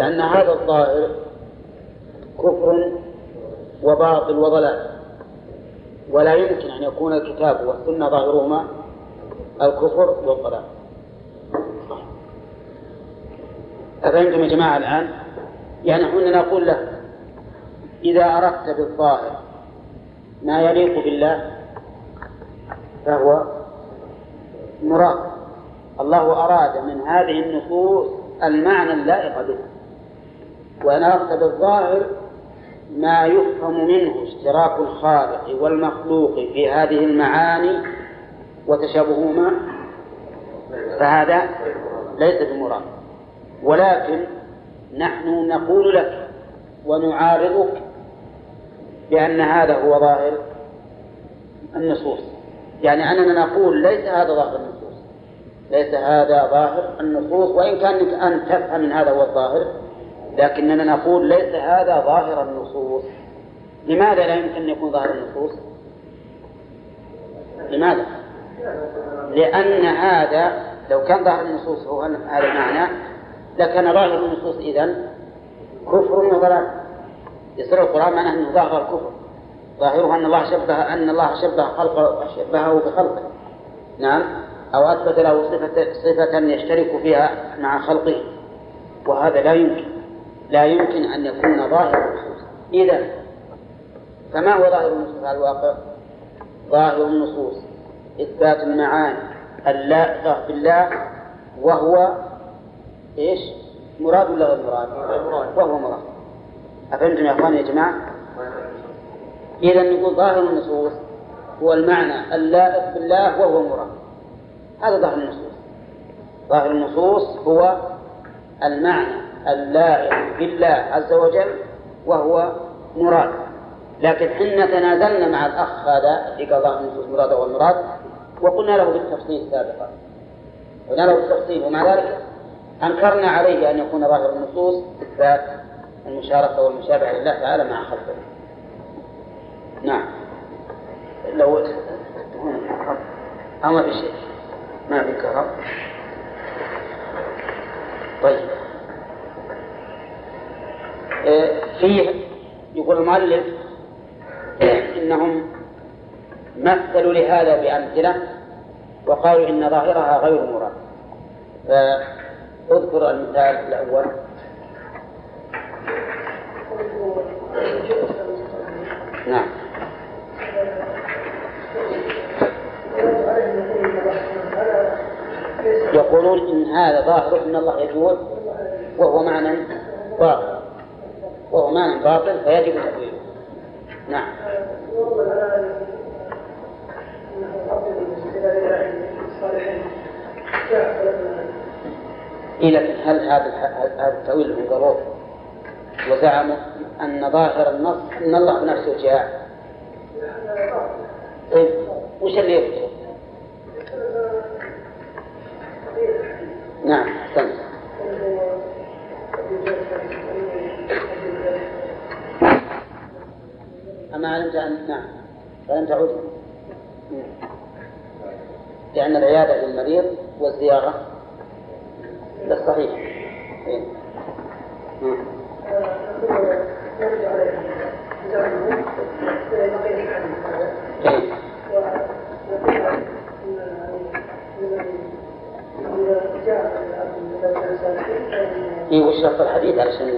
لأن هذا الظاهر كفر وباطل وضلال. ولا يمكن أن يكون الكتاب والسنة ظاهرهما الكفر والضلال. أفهمتم يا جماعة الآن؟ يعني إحنا نقول له إذا أردت بالظاهر ما يليق بالله فهو مراد. الله أراد من هذه النصوص المعنى اللائق به. وإن أردت بالظاهر ما يفهم منه اشتراك الخالق والمخلوق في هذه المعاني وتشابههما فهذا ليس بمراد. ولكن نحن نقول لك ونعارضك بأن هذا هو ظاهر النصوص. يعني أننا نقول ليس هذا ظاهر النصوص. ليس هذا ظاهر النصوص وإن كان أن تفهم من هذا هو الظاهر لكننا نقول ليس هذا ظاهر النصوص. لماذا لا يمكن أن يكون ظاهر النصوص؟ لماذا؟ لأن هذا لو كان ظاهر النصوص هو هذا المعنى لكان ظاهر النصوص إذا كفر وضلال. يصير القرآن معناه أنه ظاهر الكفر. ظاهره أن الله شبه أن الله شبه خلقه شبهه بخلقه. نعم؟ أو أثبت له صفة صفة يشترك فيها مع خلقه. وهذا لا يمكن. لا يمكن أن يكون ظاهر النصوص إذا فما هو ظاهر النصوص على الواقع؟ ظاهر النصوص إثبات المعاني اللائقة بالله وهو إيش؟ مراد ولا غير مراد؟ وهو مراد أفهمتم يا أخواني يا جماعة؟ إذا نقول ظاهر النصوص هو المعنى اللائق بالله وهو مراد هذا ظاهر النصوص ظاهر النصوص هو المعنى اللائق بالله عز وجل وهو مراد. لكن حنا تنازلنا مع الأخ هذا في قضاء النصوص مراد والمراد وقلنا له بالتفصيل سابقا. قلنا له بالتفصيل ومع ذلك أنكرنا عليه أن يكون ظاهر النصوص إثبات المشاركة والمشابهة لله تعالى مع خلقه. نعم. لو أو ما في شيء ما في كهرب طيب. فيه يقول المؤلف إنهم مثلوا لهذا بأمثلة وقالوا إن ظاهرها غير مراد. فأذكر المثال الأول. نعم. يقولون إن هذا ظاهر أن الله يجود وهو معنى باطل وهو معنى باطل فيجب تأويله. نعم. إيه لكن هل هذا هذا التأويل من ضروري وزعموا أن ظاهر النص أن الله بنفسه جاء. طيب وش اللي يفتح؟ نعم أحسنت. أما علمت أن نعم فلم تعود لأن العيادة للمريض والزيارة للصحيح إيه. إيه. إيه وش الحديث علشان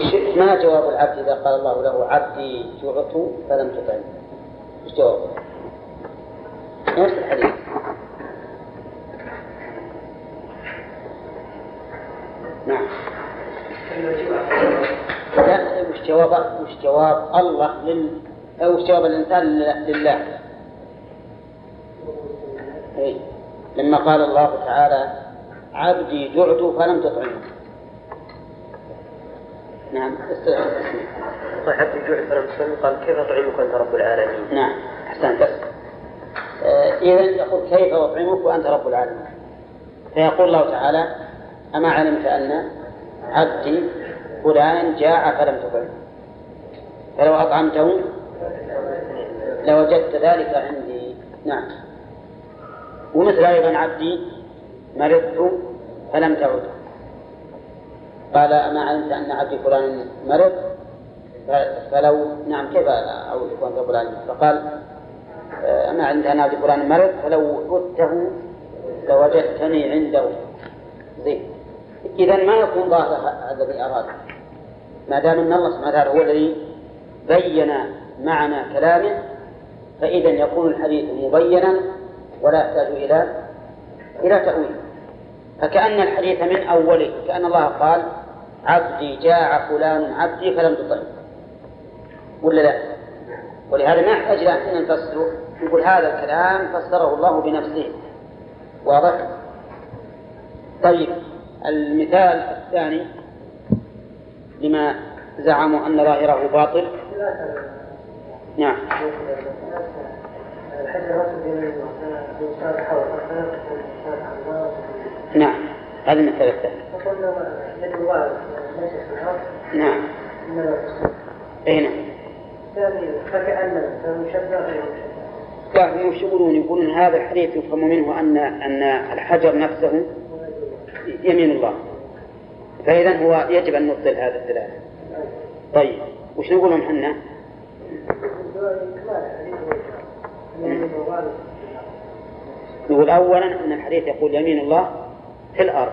وش ما جواب العبد إذا قال الله له عبدي جعت فلم تطعم؟ وش جوابه؟ نفس الحديث. نعم. لا وش جواب وش جواب الله لل أو وش جواب الإنسان لله. إيه؟ لما قال الله تعالى عبدي جعت فلم تطعمه نعم. طيب حتى جعت فلم تطعمه قال كيف أطعمك أنت رب العالمين؟ نعم. أحسنت. بس آه إذا يقول كيف أطعمك وأنت رب العالمين؟ فيقول الله تعالى أما علمت أن عبدي فلان جاع فلم تطعمه فلو أطعمته لوجدت ذلك عندي. نعم. ومثل أيضا عبدي مرضت فلم تعد. قال أما علمت أن عبدي فلان مرض؟ فلو نعم كيف أو يكون فلان؟ فقال أما علمت أن عبدي فلان مرض فلو عدته لوجدتني عنده. زين. إذا ما يكون ظاهر الذي أراد؟ ما دام أن الله سبحانه وتعالى هو الذي بين معنى كلامه فإذا يكون الحديث مبينا ولا يحتاج إلى إلى تأويل. فكأن الحديث من أوله كأن الله قال عبدي جاع فلان عبدي فلم تطعم ولا لا؟ ولهذا ما يحتاج إلى أن نفسره. نقول هذا الكلام فسره الله بنفسه. واضح؟ طيب المثال الثاني لما زعموا أن ظاهره باطل. نعم. نعم. هذا المثال الثاني نعم. اي نعم. فكأن المشبه غير يقولون هذا الحديث يفهم منه أن أن الحجر نفسه يمين الله. فإذا هو يجب أن نبطل هذا الدلالة. طيب وش نقول لهم إحنا؟ نقول أولا أن الحديث يقول يمين الله في الأرض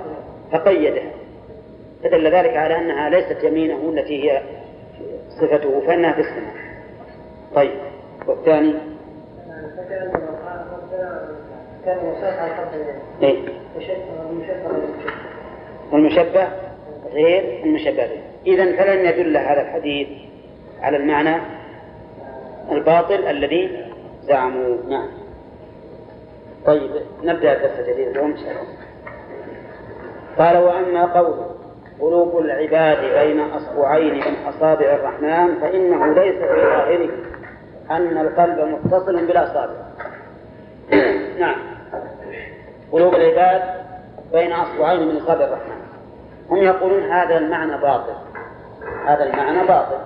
فقيده. فدل ذلك على أنها ليست يمينه التي هي صفته فإنها في السماء. طيب والثاني؟ كان إيه؟ المشبه غير المشبه به إذا فلن يدل هذا الحديث على المعنى الباطل الذي زعموا نعم. طيب نبدأ الدرس الجديد. اليوم إن شاء الله قال وأما قوله قلوب العباد بين أصبعين من أصابع الرحمن فإنه ليس في ظاهره أن القلب متصل بالأصابع. نعم. قلوب العباد بين أصبعين من أصابع الرحمن. هم يقولون هذا المعنى باطل. هذا المعنى باطل.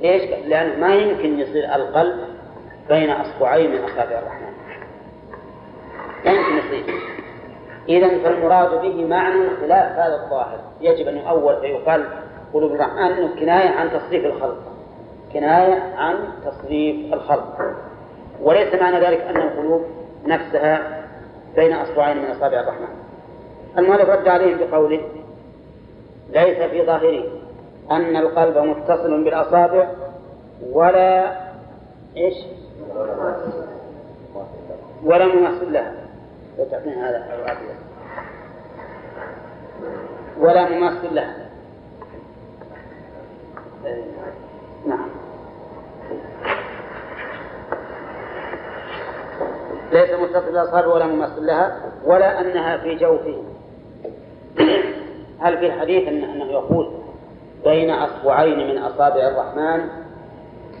ليش؟ لأنه ما يمكن يصير القلب بين أصبعين من أصابع الرحمن. لا يمكن يصير. إذا فالمراد به معنى خلاف هذا الظاهر. يجب أن يؤول فيقال قلوب الرحمن أنه كناية عن تصريف الخلق. كناية عن تصريف الخلق. وليس معنى ذلك أن القلوب نفسها بين أصبعين من أصابع الرحمن. المؤلف رد عليهم بقوله ليس في ظاهره أن القلب متصل بالأصابع ولا إيش؟ ولا مماثل لها. لو تعطينا هذا ولا مماثل لها. نعم. ليس متصل بالأصابع ولا مماثل لها ولا أنها في جوفه. هل في الحديث أنه يقول بين أصبعين من أصابع الرحمن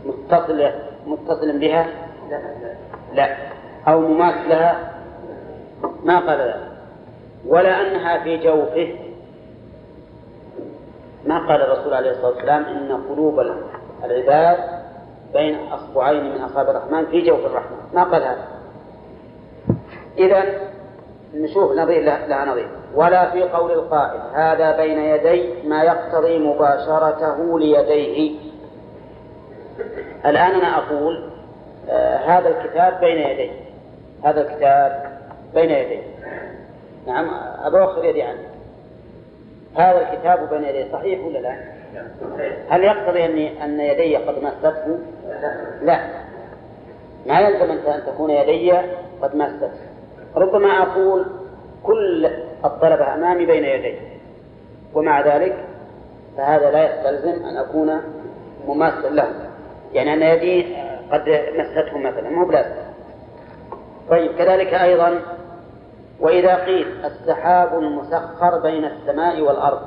متصل متصل بها؟ لا لا. أو مماثلها ما قال ذلك. ولا أنها في جوفه. ما قال الرسول عليه الصلاة والسلام إن قلوب العباد بين أصبعين من أصابع الرحمن في جوف الرحمن. ما قال هذا؟ إذا نشوف نظير لها نظير. ولا في قول القائل هذا بين يدي ما يقتضي مباشرته ليديه. الآن أنا أقول آه هذا الكتاب بين يدي. هذا الكتاب بين يدي نعم أبوخر يدي عنه. هذا الكتاب بين يدي صحيح ولا لا؟ هل يقتضي أني أن يدي قد مسته؟ لا. ما يلزم أن تكون يدي قد مسته ربما أقول كل الطلبة أمامي بين يدي. ومع ذلك فهذا لا يستلزم أن أكون مماثلا له. يعني أن يدي قد مسته مثلا مو بلازم. طيب كذلك أيضا وإذا قيل السحاب المسخر بين السماء والأرض.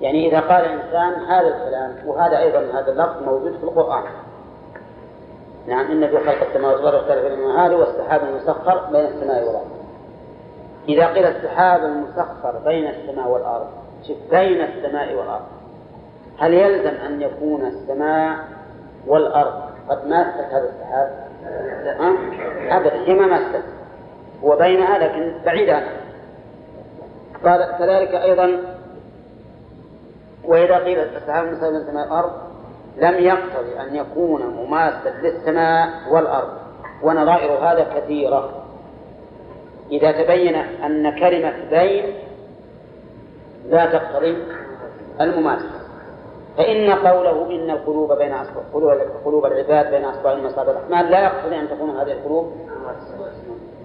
يعني إذا قال إنسان هذا الكلام وهذا أيضا هذا اللفظ موجود في القرآن. نعم إن في خلق السماوات والأرض واختلاف هذا والسحاب المسخر بين السماء والأرض. إذا قيل السحاب المسخر بين السماء والأرض بين السماء والأرض. هل يلزم أن يكون السماء والأرض قد ماست هذا السحاب؟ أبدا هي ما ماست. هو بينها لكن بعيد عنها قال كذلك أيضا وإذا قيل السحاب مساوي من سماء الأرض لم يقتضي أن يكون مماسا للسماء والأرض ونظائر هذا كثيرة. إذا تبين أن كلمة بين لا تقتضي المماسة فإن قوله إن القلوب بين أصبع قلوب العباد بين أصبع المصابع الرحمن لا يقتضي أن تكون هذه القلوب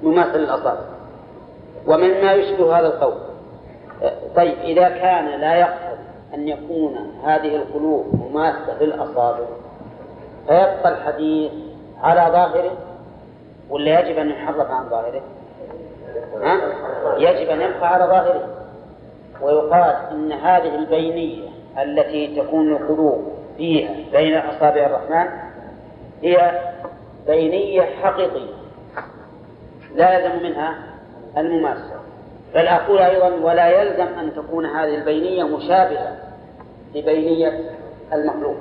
مماثلة للأصابع ومما يشبه هذا القول طيب إذا كان لا يقتضي أن يكون هذه القلوب مماثلة للأصابع فيبقى الحديث على ظاهره ولا يجب أن يحرف عن ظاهره؟ ها؟ يجب أن يبقى على ظاهره ويقال إن هذه البينية التي تكون القلوب فيها بين أصابع الرحمن هي بينية حقيقية لا يلزم منها المماسة بل أقول أيضا ولا يلزم أن تكون هذه البينية مشابهة لبينية المخلوق.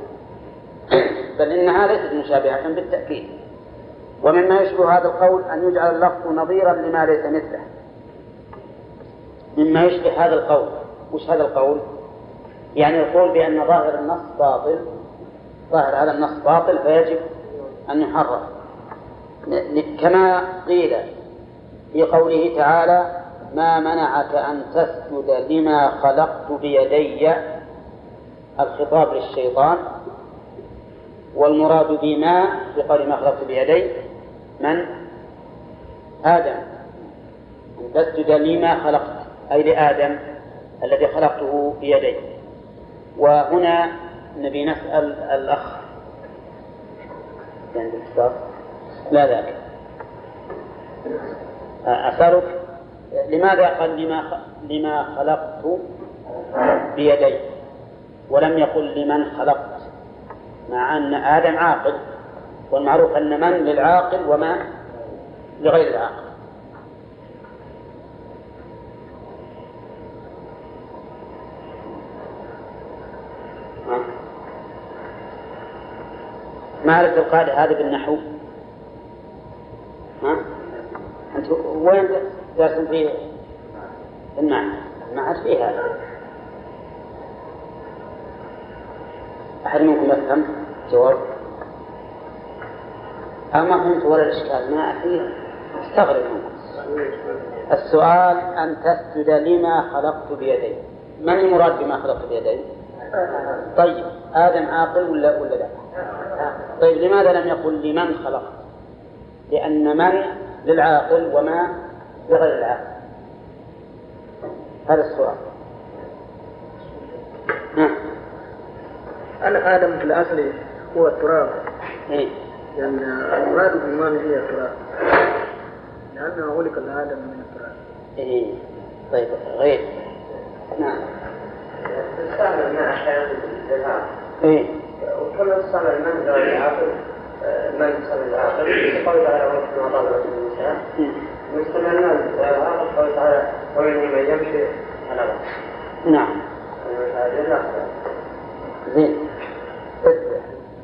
بل إنها ليست مشابهة بالتأكيد. ومما يشبه هذا القول أن يجعل اللفظ نظيرا لما ليس مثله. مما يشبه هذا القول. وش هذا القول؟ يعني القول بأن ظاهر النص باطل. ظاهر هذا النص باطل فيجب أن يحرف كما قيل في قوله تعالى ما منعك أن تسجد لما خلقت بيدي الخطاب للشيطان والمراد بما بقول ما خلقت بيدي من آدم أن تسجد لما خلقت أي لآدم الذي خلقته بيدي. وهنا نبي نسأل الأخ. عندك لا ذاك. أسألك لماذا قال لما لما خلقت بيدي؟ ولم يقل لمن خلقت مع أن آدم عاقل والمعروف أن من للعاقل وما لغير العاقل. ما عرفت القاعدة هذه بالنحو؟ ها؟ أنت وين درس في المعنى المعنى في هذا أحد منكم يفهم جواب أو ما فهمت ولا الإشكال ما أحيي استغرب السؤال أن تسجد لما خلقت بيدي من المراد بما خلقت بيدي؟ طيب آدم عاقل ولا ولا لا؟ طيب لماذا لم يقل لمن خلقت؟ لأن من للعاقل وما لغير العاقل. هذا السؤال. نعم. أنا آدم في الأصل هو التراب. إيه؟ لأن المراد بالإيمان هي التراب. لأنه خلق الآدم من التراب. إيه. طيب غير. نعم. تستعمل مع أحيانا للذهاب إيه. وكما تستعمل من غير العاقل من تستعمل العاقل قول تعالى وما طاب لكم النساء مستعملنا العاقل قول تعالى ومن من يمشي على نعم. زين.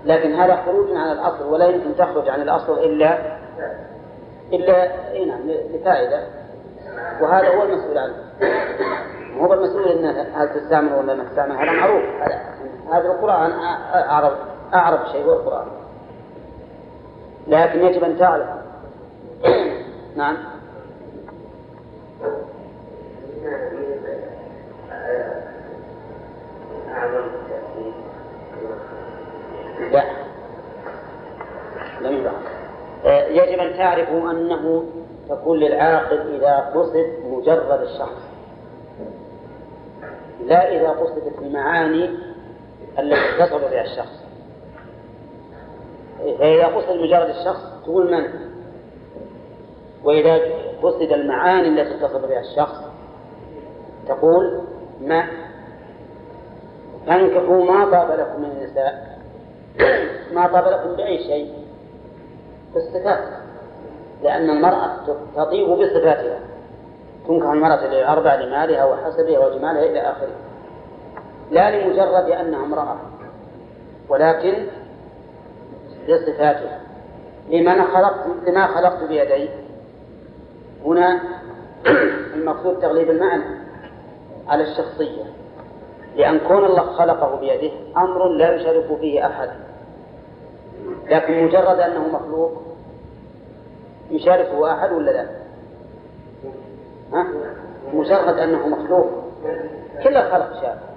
لكن هذا خروج عن الأصل ولا يمكن تخرج عن الأصل إلا إلا إيه نعم لفائدة. وهذا هو المسؤول عنه. هو المسؤول إن هل تستعمل ولا ما تستعمل هذا معروف. هذا هذا القرآن أعرف أعرف شيء هو القرآن. لكن يجب أن تعرف نعم. لا. لم يبقى. يجب أن تعرفوا أنه تكون للعاقل إذا قصد مجرد الشخص. لا إذا قصدت المعاني التي اتصل بها الشخص. فإذا قصد مجرد الشخص تقول من؟ وإذا قصد المعاني التي اتصل بها الشخص تقول ما. فانكحوا ما طاب لكم من النساء. ما طاب لكم بأي شيء؟ بالصفات. لأن المرأة تطيب بصفاتها. تنكح المرأة لأربع لمالها وحسبها وجمالها إلى آخره. لا لمجرد أنها امرأة. ولكن بصفاته لمن خلقت لما خلقت بيدي. هنا المقصود تغليب المعنى على الشخصية. لأن كون الله خلقه بيده أمر لا يشارك فيه أحد. لكن مجرد أنه مخلوق يشاركه أحد ولا لا؟ ها؟ مجرد أنه مخلوق. كل الخلق شارك.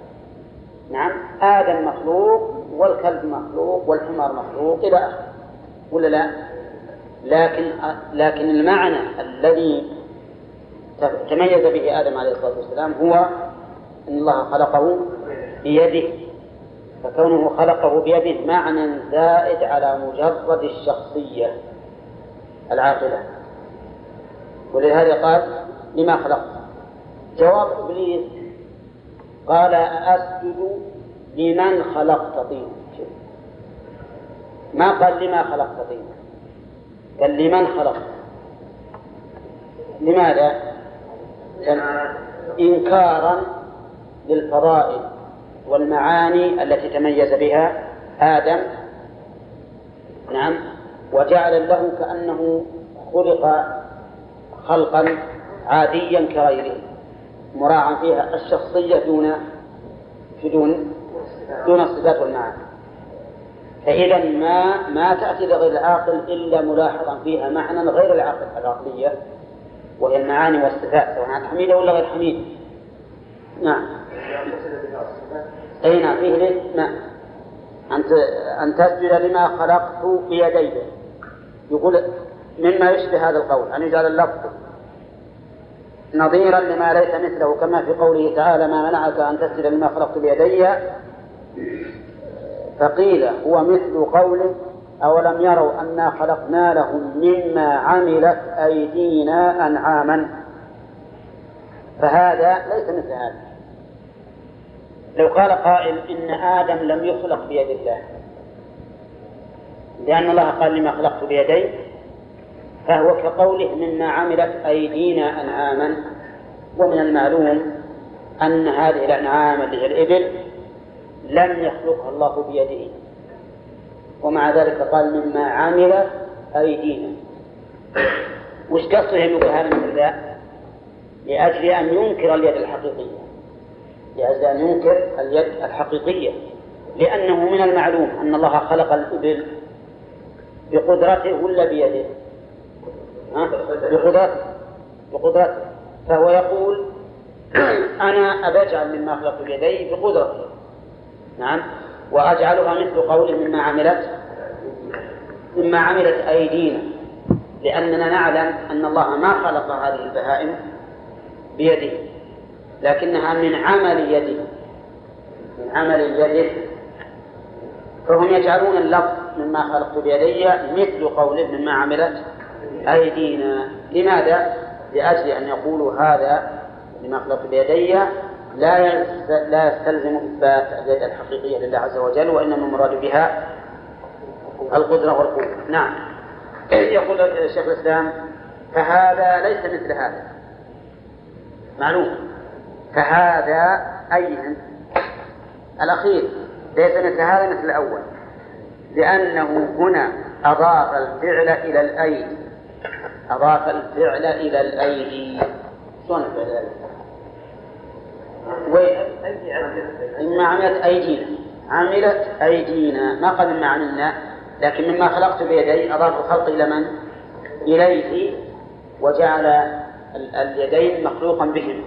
نعم. آدم مخلوق والكلب مخلوق والحمار مخلوق إلى آخره. ولا لا؟ لكن لكن المعنى الذي تميز به آدم عليه الصلاة والسلام هو أن الله خلقه بيده. فكونه خلقه بيده معنى زائد على مجرد الشخصية العاقلة. ولهذا قال لما خلقت. جواب إبليس قال أسجد لمن خلقت طينا. ما قال لما خلقت طينا. قال لمن خلقت. لماذا؟ إنكارا للفضائل والمعاني التي تميز بها آدم. نعم. وجعل له كأنه خلق خلقا عاديا كغيره. مراعا فيها الشخصية دون دون دون الصفات والمعاني. فإذا ما ما تأتي لغير العاقل إلا ملاحظا فيها معنى غير العقل العقلية وهي المعاني والصفات سواء حميدة ولا غير حميدة. نعم. أي نعم فيه ليه؟ نعم. أن أن تسجد لما خلقت بيدي يقول مما يشبه هذا القول أن يجعل اللفظ نظيرا لما ليس مثله كما في قوله تعالى ما منعك أن تسجد لما خلقت بيدي؟ فقيل هو مثل قوله أولم يروا أنا خلقنا لهم مما عملت أيدينا أنعاما؟ فهذا ليس مثل هذا. لو قال قائل إن آدم لم يخلق بيد الله. لأن الله قال لما خلقت بيدي؟ فهو كقوله مما عملت أيدينا أنعاما ومن المعلوم أن هذه الأنعام اللي هي الإبل لم يخلقها الله بيده ومع ذلك قال مما عمل أيدينا وش قصده يقول هذا مثل ذا؟ لأجل أن ينكر اليد الحقيقية لأجل أن ينكر اليد الحقيقية لأنه من المعلوم أن الله خلق الإبل بقدرته ولا بيده؟ بقدرته بقدرته. فهو يقول أنا أجعل مما خلقت بيدي بقدرتي. نعم. وأجعلها مثل قوله مما عملت مما عملت أيدينا. لأننا نعلم أن الله ما خلق هذه البهائم بيده لكنها من عمل يده. من عمل يده. فهم يجعلون اللفظ مما خلقت بيدي مثل قوله مما عملت أيدينا. لماذا؟ لأجل أن يقولوا هذا لما خلقت بيدي لا لا يستلزم إثبات اليد الحقيقية لله عز وجل وإنما المراد بها القدرة والقوة. نعم. يقول شيخ الإسلام فهذا ليس مثل هذا. معلوم. فهذا أي الأخير. ليس مثل هذا مثل الأول. لأنه هنا أضاف الفعل إلى الأيدي أضاف الفعل إلى الأيدي. شلون الفعل مما عملت أيدينا. عملت أيدينا. ما قال مما عملنا لكن مما خلقت بيدي أضاف الخلق إلى من؟ إليه وجعل اليدين مخلوقا بهما.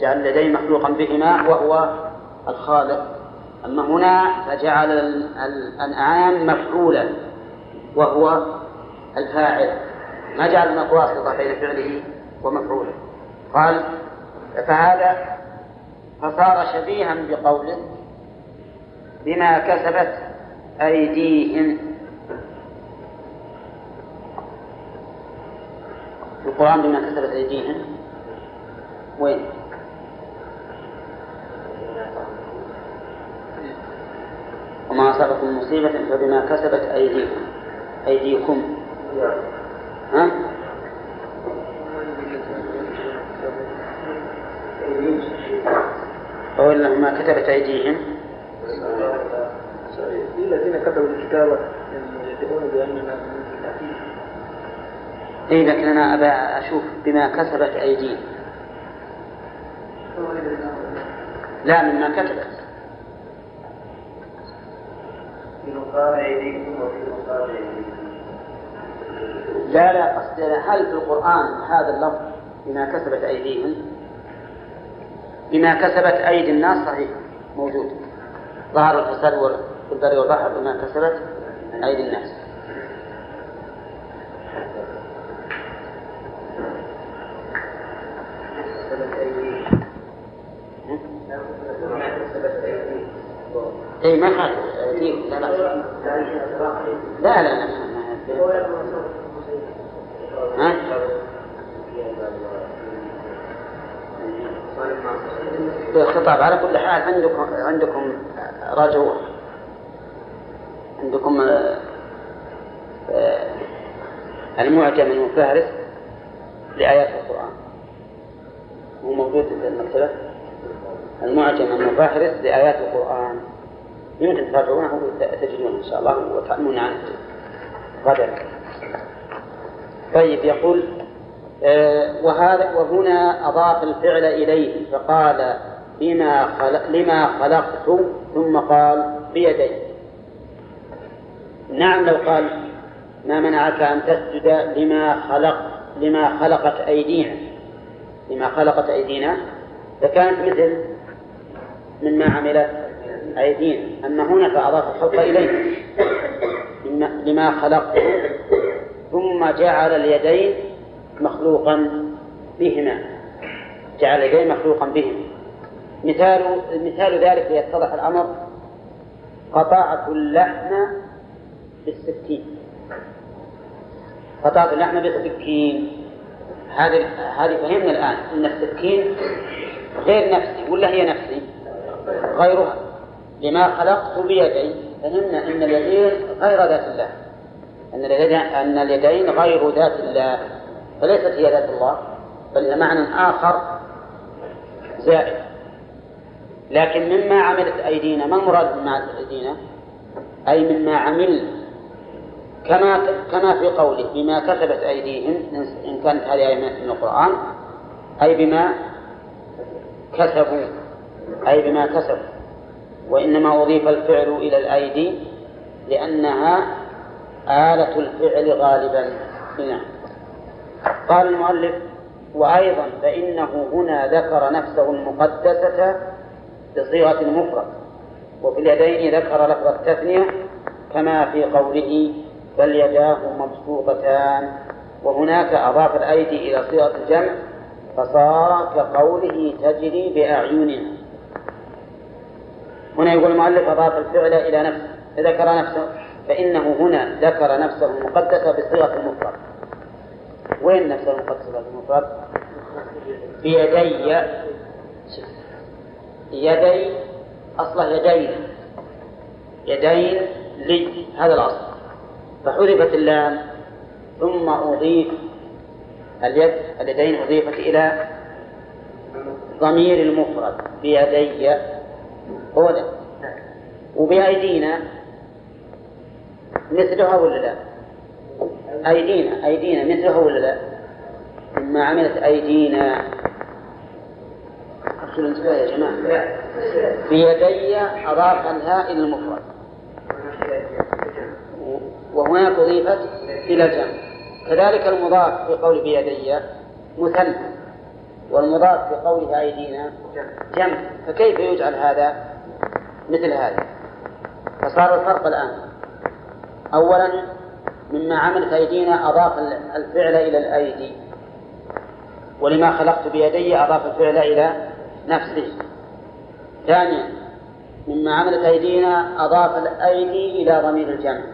جعل اليدين مخلوقا بهما وهو الخالق. أما هنا فجعل الأنعام مفعولا وهو الفاعل. ما جعل واسطة بين فعله ومفعوله. قال فهذا فصار شبيها بقوله بما كسبت أيديهم. القرآن بما كسبت أيديهم. وين؟ وما أصابكم مصيبة فبما كسبت أيديكم. أيديكم. ها؟ أو ما كتبت أيديهم. الذين كتبوا الكتاب يعني يفتئون بأننا اي لكن أنا أبى أشوف بما كسبت أيديهم. لا مما كتبت. في مقام أيديكم وفي مقام أيديكم. لا لا قصدي هل في القرآن هذا اللفظ بما كسبت أيديهم؟ بما كسبت أيدي الناس صحيح موجود. ظهر الفساد في البر والبحر بما كسبت أيدي الناس. اي ما خالف أيديهم لا لا. لا لا. ها؟ بالخطاب على كل حال عندكم عندكم رجوع. عندكم آه، آه، المعجم المفهرس لآيات القرآن. هو موجود في المكتبة؟ المعجم المفهرس لآيات القرآن. يمكن تراجعونه وتجدونه إن شاء الله وتعلمون عنه غدا. طيب يقول آه، وهذا وهنا أضاف الفعل إليه فقال بما خلق لما خلقت ثم قال بيدي. نعم لو قال ما منعك أن تسجد لما خلق لما خلقت أيدينا. لما خلقت أيدينا. فكانت مثل مما عملت أيدينا. أما هنا فأضاف الخلق إليه. لما خلقت ثم جعل اليدين مخلوقا بهما. جعل اليدين مخلوقا بهما. مثال مثال ذلك ليتضح الأمر. قطعت اللحم بالسكين. قطعت اللحم بالسكين. هذه هذه فهمنا الآن. أن السكين غير نفسي ولا هي نفسي؟ غيرها. لما خلقت بيدي. فهمنا أن اليدين غير ذات الله. أن اليدين أن اليدين غير ذات الله. فليست هي ذات الله بل معنى آخر زائد. لكن مما عملت أيدينا ما المراد مما عملت أيدينا؟ أي مما عمل كما كما في قوله بما كسبت أيديهم إن كانت هذه آية من القرآن أي بما كسبوا أي بما كسبوا. وإنما أضيف الفعل إلى الأيدي لأنها آلة الفعل غالبا. نعم. قال المؤلف وأيضا فإنه هنا ذكر نفسه المقدسة بصيغة المفرد وفي اليدين ذكر لفظ التثنية كما في قوله بل يداه مبسوطتان. وهناك أضاف الأيدي إلى صيغة الجمع فصار كقوله تجري بأعيننا. هنا يقول المؤلف أضاف الفعل إلى نفسه ذكر نفسه فإنه هنا ذكر نفسه المقدسة بصيغة المفرد. وين نفسه المقدسة المفرد؟ بيدي يدي أصله يدين. يدين لي هذا الأصل. فحذفت اللام ثم أضيف اليد اليدين أضيفت إلى ضمير المفرد. بيدي هو ده وبأيدينا مثلها ولا لا؟ أيدينا أيدينا مثلها ولا لا؟ مما عملت أيدينا. أرسل انتباه يا جماعة. بيدي أضاف الهاء إلى المفرد. وهناك أضيفت إلى الجمع. كذلك المضاف في قول بيدي مثنى والمضاف في قوله أيدينا جمع. فكيف يجعل هذا؟ مثل هذا. فصار الفرق الآن. أولا مما عملت أيدينا أضاف الفعل إلى الأيدي. ولما خلقت بيدي أضاف الفعل إلى نفسه ثانيا مما عملت أيدينا أضاف الأيدي إلى ضمير الجمع.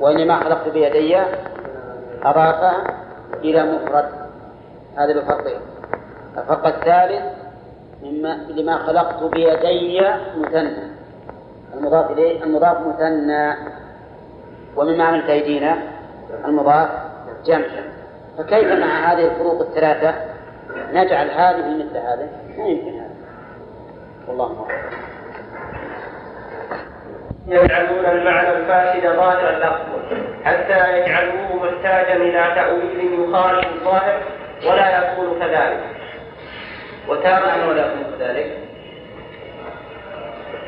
وإنما خلقت بيدي أضاف إلى مفرد. هذا بفرقين الفرق الثالث مما لما خلقت بيدي مثنى. المضاف إليه المضاف مثنى. ومما عملت أيدينا. المضاف جمع فكيف مع هذه الفروق الثلاثة نجعل هذه مثل هذا؟ ما يمكن هذا. والله أعلم. يجعلون المعنى الفاسد ظاهر اللفظ حتى يجعلوه محتاجا إلى تأويل يخالف الظاهر ولا يكون كذلك. وتارة ولا يكون كذلك.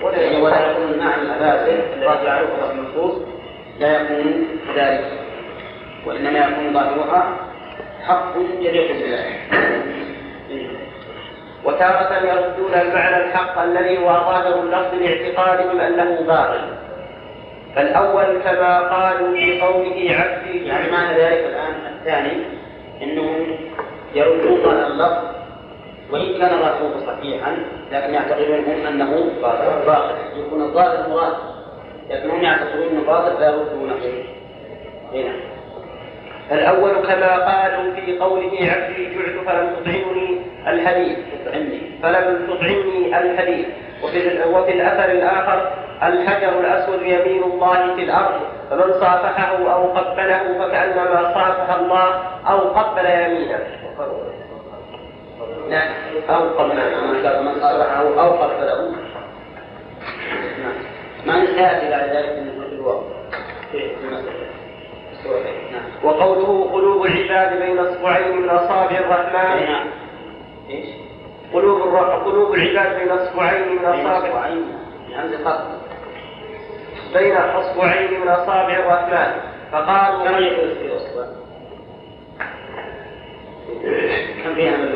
ولا يكون المعنى الفاسد الذي جعله النصوص لا يكون كذلك وإنما يكون ظاهرها حق يليق بالله وتارة يردون المعنى الحق الذي هو اللفظ لاعتقادهم أنه باطل. فالأول كما قالوا في قوله عبدي يعني معنى ذلك الآن الثاني أنهم يردون اللفظ وإن كان ظاهره صحيحا لكن يعتقدون هم أنه باطل. يكون الظاهر مراد. لكن هم يعتقدون أنه باطل فيردونه هنا الأول كما قالوا في قوله عبدي جعت فلم تطعمني الحديث. فلم تطعمني الحديث. وفي, وفي الأثر الآخر الحجر الأسود يمين الله في الأرض فمن صافحه أو قبله فكأنما صافح الله أو قبل يمينه. لا أو قبله من صافحه أو قبله ما نسيأتي بعد ذلك من الواقع؟ في المسألة. وقوله قلوب العباد بين أصبعين من أصابع الرحمن. إيش؟ قلوب قلوب العباد بين أصبعين من اصابع بين أصبعين من أصابع الرحمن. فقالوا كم فيها من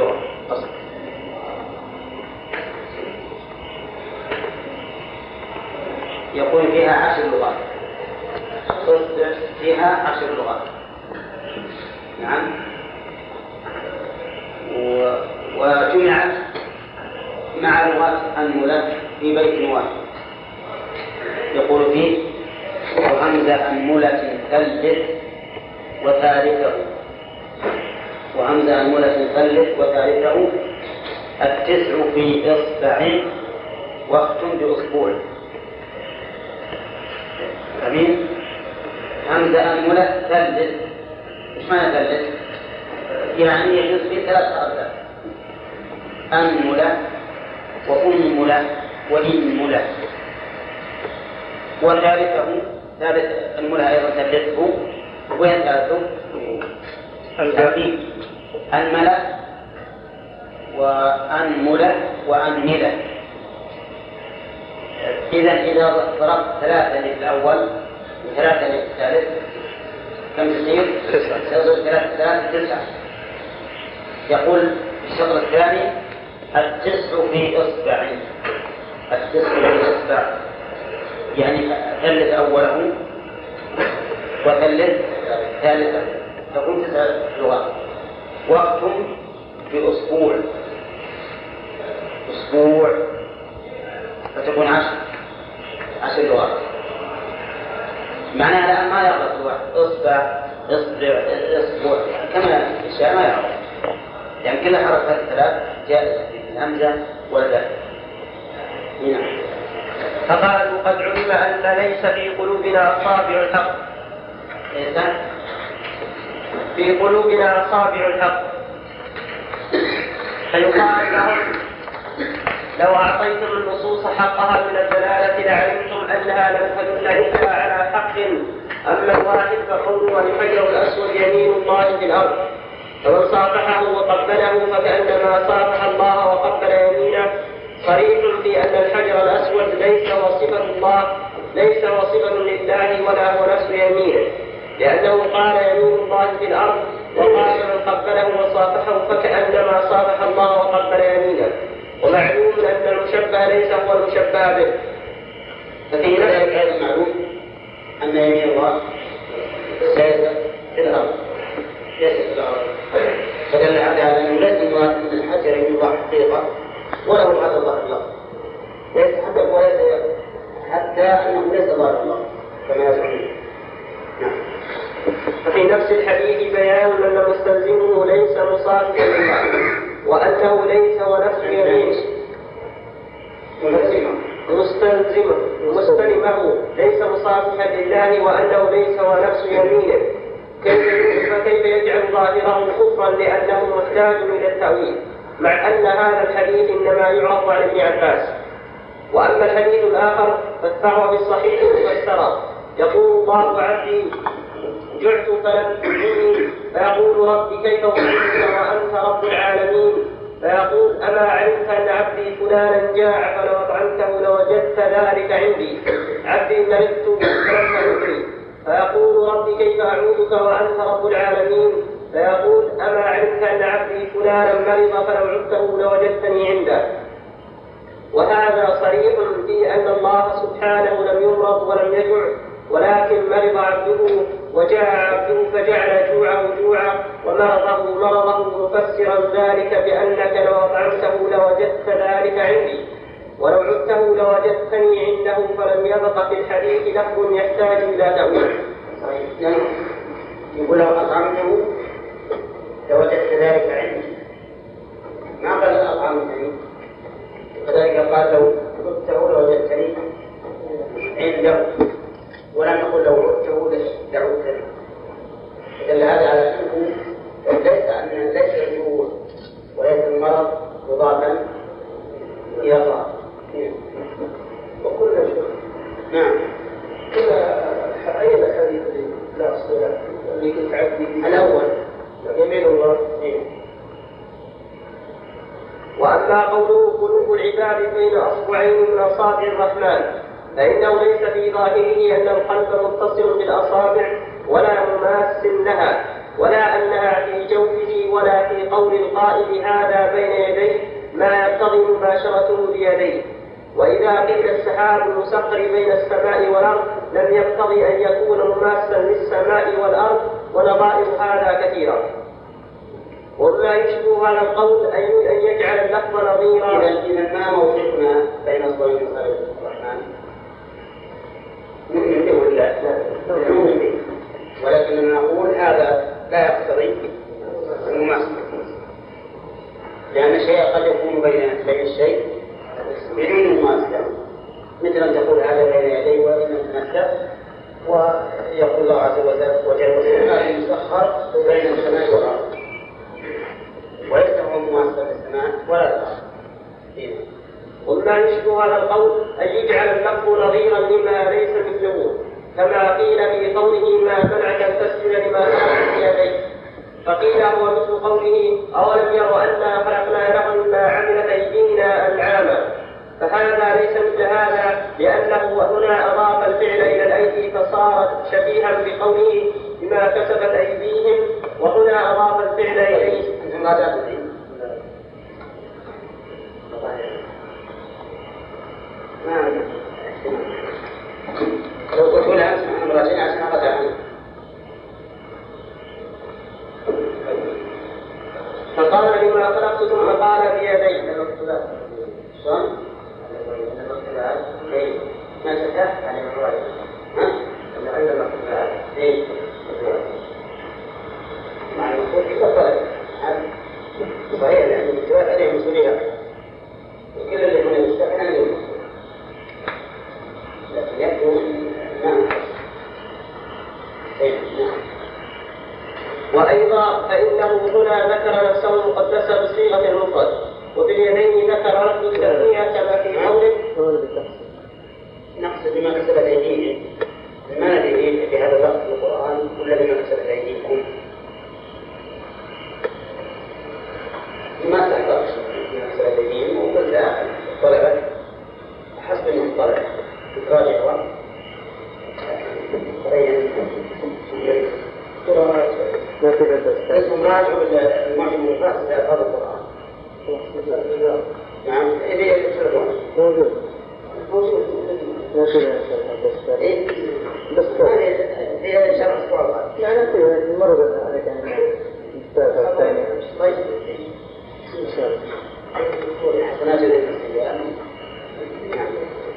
يقول فيها عشر لغات. تصبح فيها عشر لغات. نعم. و... وجمعت مع لغات أنملة في بيت واحد. يقول فيه وهمزة أنملة ثلث وثالثه وهمزة أنملة ثلث وثالثه التسع في إصبع وقت بأسبوع. أمين؟ همزة أنملة ثلث. إيش معنى ثلث؟ يعني يجوز في ثلاث حركات أنملة وأنملة وإنملة وثالثه ثالث أنملة أيضا ثلثه. وين ثالثه؟ الباقي أنملة وأنملة وأنملة إذا إذا ضربت ثلاثة للأول وثلاثة للثالث كم تصير؟ تسعة. تصير ثلاثة ثلاثة تسعة. يقول الشطر الثاني التسع في إصبع. التسع في إصبع. يعني ثلث أوله وثلث ثالثه. تكون تسع لغات وقت بأسبوع. أسبوع. فتكون عشر. عشر لغات. معناها الآن ما يغلط الواحد إصبع إصبع إصبع. كما الأشياء ما يغلط. يعني كل حركات الثلاث جائزة. في الهمزة والباء نعم فقالوا قد علم أن ليس في قلوبنا أصابع الحق ليس في قلوبنا أصابع الحق. فيقال لهم لو أعطيتم النصوص حقها من الدلالة لعلمتم أنها لم تدل إلا على حق أما الواحد فقوله الحجر الأسود يمين الله في الأرض. فمن صافحه وقبله فكأنما صافح الله وقبل يمينه. صريح في أن الحجر الأسود ليس وصفة الله ليس وصفة لله ولا هو نفس يمينه. لأنه قال يمين الله في الأرض وقال من قبله وصافحه فكأنما صافح الله وقبل يمينه. ومعلوم أن المشبه ليس هو المشبه به. ففي ذلك هذا معلوم أن يمين الله ليس في الأرض. ليس في الأرض. فدل على أنه ليس مراد أن الحجر الله حقيقة وله هذا الله الله ليس حتى وليس حتى أنه ليس ظاهر الله كما يزعمون نعم ففي نفس الحديث بيان أن مستلزمه مصادقا لله وأنه ليس ونفس يمين مستلزمه مستلمه ليس مصافحا لله وأنه ليس ونفس يمينه كيف فكيف يجعل ظاهره كفرا لأنه محتاج إلى التأويل. مع أن هذا الحديث إنما يعرض عن ابن عباس. وأما الحديث الآخر فاتبعه بالصحيح مفسرا يقول الله عبدي جعت فلم فيقول ربي كيف أحبك وأنت رب العالمين؟ فيقول أما علمت أن عبدي فلانا جاع فلو أطعمته لوجدت ذلك عندي. عبدي مرضت فلم تدري فيقول ربي كيف أعوذك وأنت رب العالمين؟ فيقول أما علمت أن عبدي فلانا مرض فلو عدته لوجدتني عنده. وهذا صريح في أن الله سبحانه لم يمرض ولم يجع ولكن مرض عبده وجاع عبده فجعل جوعه جوعا ومرضه مرضه مفسرا ذلك بأنك لو أطعمته لوجدت ذلك عندي. ولو عدته لوجدتني عنده فلم يبق في الحديث لفظ يحتاج إلى تأويل. يعني يقول لو أطعمته لوجدت ذلك عندي. ما قال أطعمتني؟ كذلك قال لو عدته لوجدتني عنده. ولم يقل لو عدته لعدتني دل هذا على انه ليس أن ليس الجوع وليس المرض مضافا إلى الله. وكل شيء. نعم. كل أي الأحاديث اللي لا أصل اللي كنت عبدي الأول. يمين الله وأما قوله قلوب العباد بين أصبعين من أصابع الرحمن. فإنه ليس في ظاهره أن القلب متصل بالأصابع ولا مماس لها ولا أنها في جوفه ولا في قول القائل هذا بين يديه ما يقتضي مباشرته بيديه. وإذا قيل السحاب المسخر بين السماء والأرض لم يقتضي أن يكون مماسا للسماء والأرض ونظائر هذا كثيرا وما يشبه هذا القول أن يجعل اللفظ نظيرا. إذا ما موقفنا بين اصبعين وصالح الرحمن نؤمن به ولا لا؟ نؤمن به ولكننا نقول هذا لا يقتضي المماثلة لأن الشيء قد يكون بين بين الشيء بدون مماثلة مثل أن تقول هذا بين يدي وإن تمثل ويقول الله عز وجل والسماء المسخر بين السماء والأرض. وليس هو مماثلة للسماء ولا الأرض. وما يشبه هذا القول؟ أن يجعل اللفظ نظيرا لما ليس مثله كما قيل في قوله ما منعك أن تسجد لما خلقت بيديك فقيل هو مثل قوله أولم يروا أنا خلقنا لهم ما عملت أيدينا أنعاما. فهذا ليس مثل هذا لأنه هنا أضاف الفعل إلى الأيدي فصارت شبيها بقوله بما كسبت أيديهم. وهنا أضاف الفعل إليه. أنتم ما لو قلت لها اسمع مرتين عشان أقطع عنك فقال لما خلقت ثم قال بيدي شلون؟ ما شكت؟ ها؟ إيه. مع المفروض يفضل صحيح لأن الاتفاق عليه مسؤولية كل اللي هنا يستحق عليه لكن يبدو وأيضا فإنه هنا ذكر نفسه المقدسة بصيغة المفرد وفي اليدين ذكر لفظ التثنية كما في قوله. نقصد بما كسبت أيديهم ما ندري في هذا اللفظ في القرآن ولا بما كسبت أيديكم. ما تحتاج بما كسبت أيديهم وكلها طلبت. حسب المطلع. تراجع اسم راجع المعجم لألفاظ القرآن نعم موجود موجود موجود بس شرح في السيئات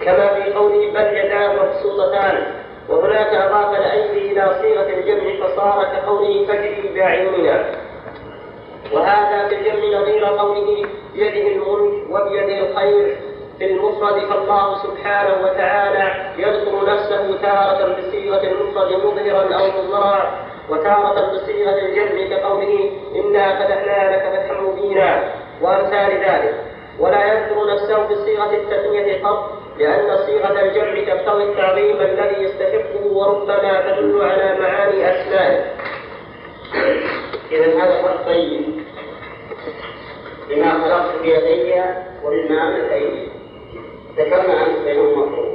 كما في قوله بل يداه مبسوطتان وهناك أضاف الأيدي إلى صيغة الجمع فصار كقوله فجري بأعيننا وهذا في الجمع نظير قوله بيده الملك وبيده الخير. في المفرد فالله سبحانه وتعالى يذكر نفسه تارة بصيغة المفرد مظهرا أو مضمرا وتارة بصيغة الجمع كقوله إنا فتحنا لك فتحا مبينا وأمثال ذلك. ولا يذكر نفسه بصيغة التثنية قط لأن صيغة الجمع تقتضي التعظيم الذي يستحقه وربما تدل على معاني أسمائه إذا هذا فرق طيب بما خلقت بيدي ومما أملك أيدي ذكرنا أمس بينهم مفروض.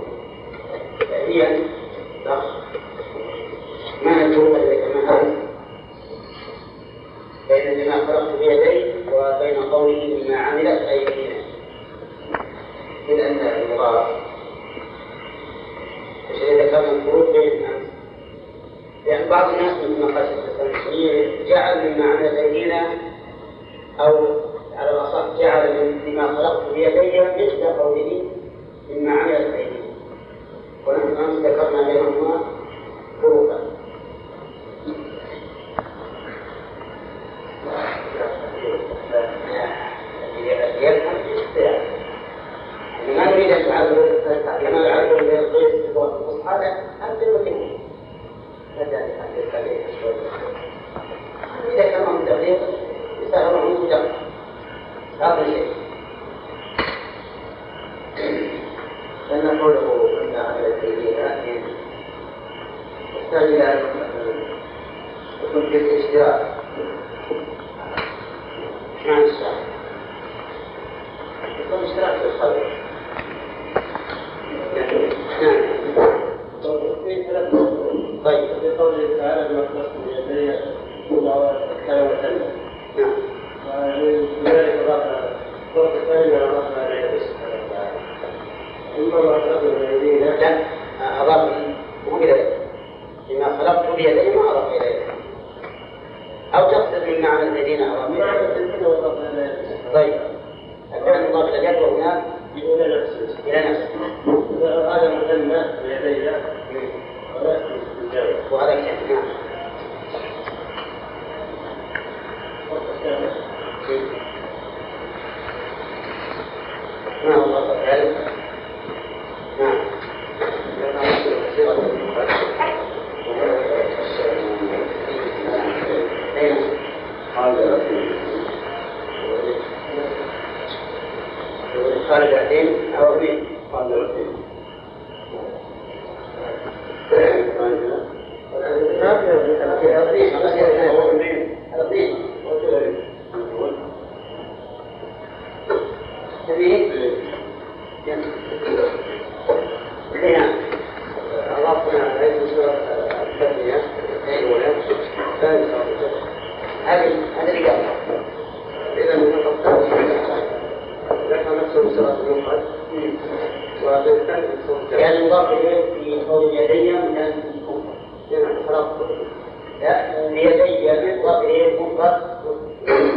بيدي من ظهره مضغط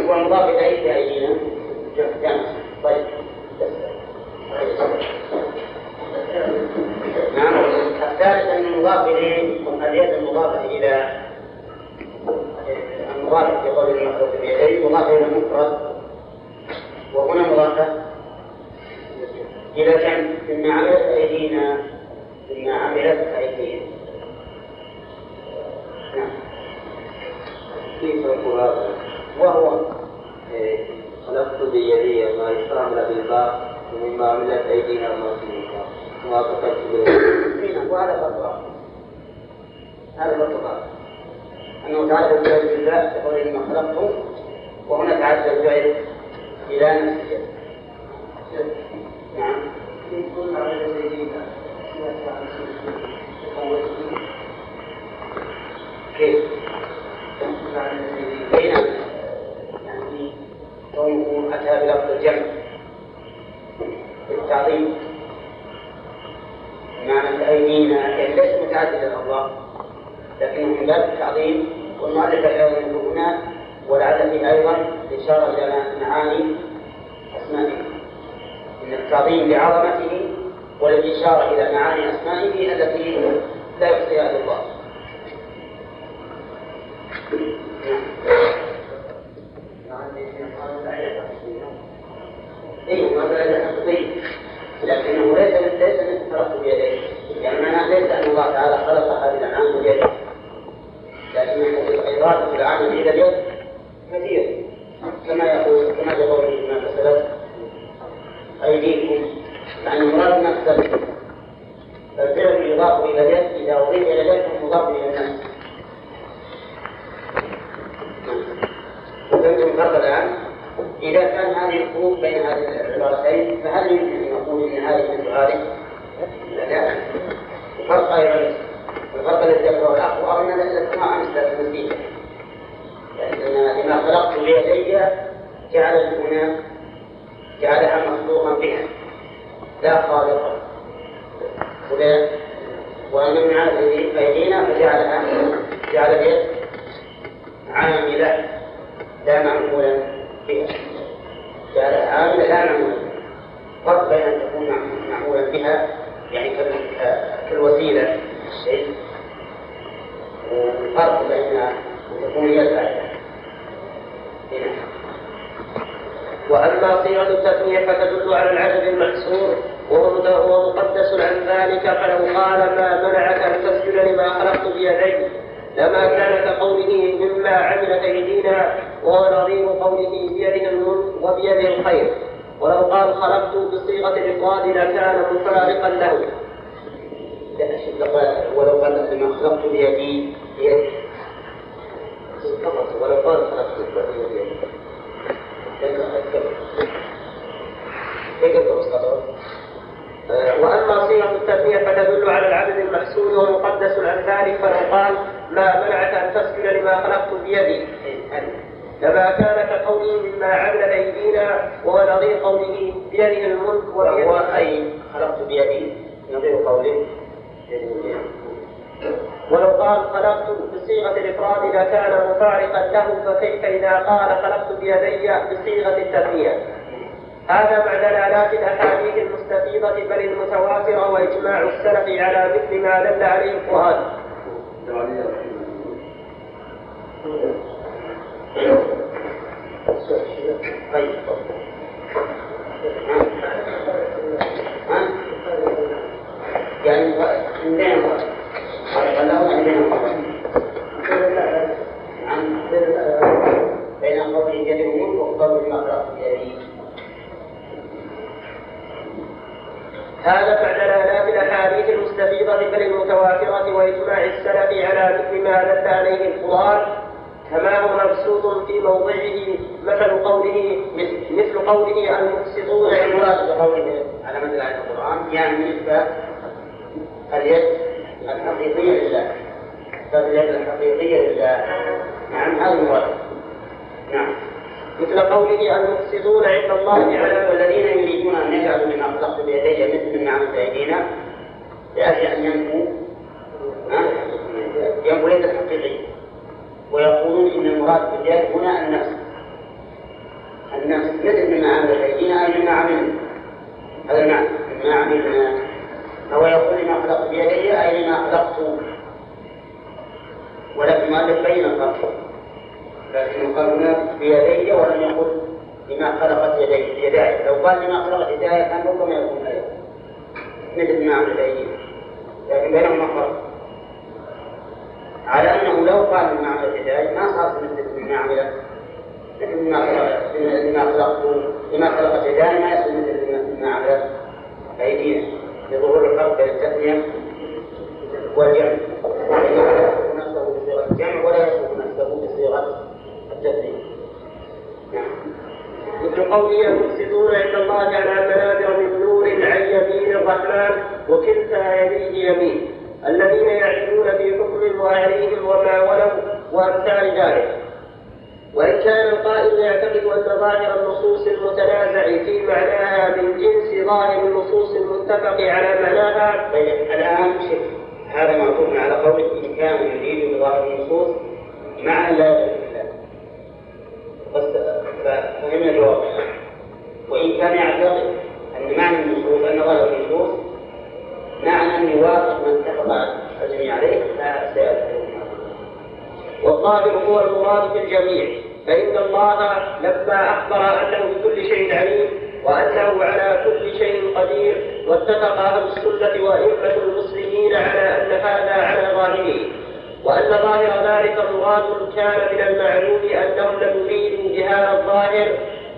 ومضاف إليه بأيدينا طيب نعم الثالث أن المضاف إليه اليد المضافة إلى المضاف في قول المخلوق بيديه مضاف إلى المفرد فلو قال ما منعك أن تسجد لما خلقت بيدي لما كان كقوله مما عملت أيدينا وهو نظير قوله بيده الملك وبيده الخير. ولو قال خلقت بصيغة الإفراد لكان مفارقا له. ولو قال لما خلقت بيدي بيدي ولو قال خلقت بيدي وأما صيغة التثنية فتدل على العدد المحسون ومقدس عن ذلك فلو قال ما منعك أن تسجد لما خلقت بيدي. لما كان كقوله مما عملت أيدينا وهو نظير قوله بيده الملك وهو أي خلقت بيدي. نظير قوله ولو قال خلقت بصيغة الإفراد لكان مفارقا له فكيف إذا قال خلقت بيدي بصيغة التثنية؟ هذا مع دلالات الأحاديث المستفيضة بل المتواترة وإجماع السلف على مثل ما دل عليه القرآن. يعني عندنا بين الملك وقوله ما خلقت بيدي هذا مع دلالات الأحاديث المستفيضة بل المتواتره وإجماع السلف على مثل ما دل عليه القرآن كما هو مبسوط في موضعه مثل قوله مثل قوله المقسطون المراد بقوله على مثل آية القرآن يعني نسبة اليد الحقيقية لله. اليد الحقيقية لله. نعم هذا المراد. نعم. مثل قوله المقسطون عند الله على والذين يريدون أن يجعلوا مما خلقت بيدي مثل مما عملت أيدينا. لاجل أن ينفوا ينفوا اليد الحقيقيه ويقولون إن المراد باليد هنا النفس. النفس. مثل مما عملت أيدينا اي مما عملنا. هذا المعنى. مما عملنا. فهو يقول لما خلقت بيدي أي لما خلقت. ولكن المؤلف بين الفرق لكنه قال هنا بيدي ولم يقل لما خلقت يدي يداي. لو قال لما خلقت يداي كان ربما يكون أيضا مثل ما عملت ايدينا لكن بينهما فرق. على أنه لو قال لما عملت يداي ما صار مثل ما عملت مثل ما خلقت لما خلقت لما خلقت يداي ما يصير مثل ما عملت ايدينا لظهور الفرق بين التثنيه والجمع يصف نفسه بصيغة الجمع ولا يصف نفسه بصيغة التثنيه مثل قوله المفسدون عند الله على منابر من نور عن يمين الرحمن وكلتا يديه يمين. الذين يعدلون في حكم وعليهم وما ولوا وأمثال ذلك. وإن كان القائل يعتقد أن ظاهر النصوص المتنازع في معناها من جنس ظاهر النصوص المتفق على معناها طيب الآن شوف هذا معطوف على قوله إن كان يريد بظاهر النصوص معنى لا بس فهمنا الجواب. وإن كان يعتقد أن معنى النصوص أن ظاهر النصوص معنى أن يوافق من اتفق الجميع عليه لا سيأتي. والظاهر هو المراد في الجميع فإن الله لما أخبر أنه بكل شيء عليم وأنه على كل شيء قدير واتفق أهل السنة وأئمة المسلمين على أن هذا على ظاهره. وأن ظاهر ذلك مراد كان من المعلوم أنهم لم يريدوا بهذا الظاهر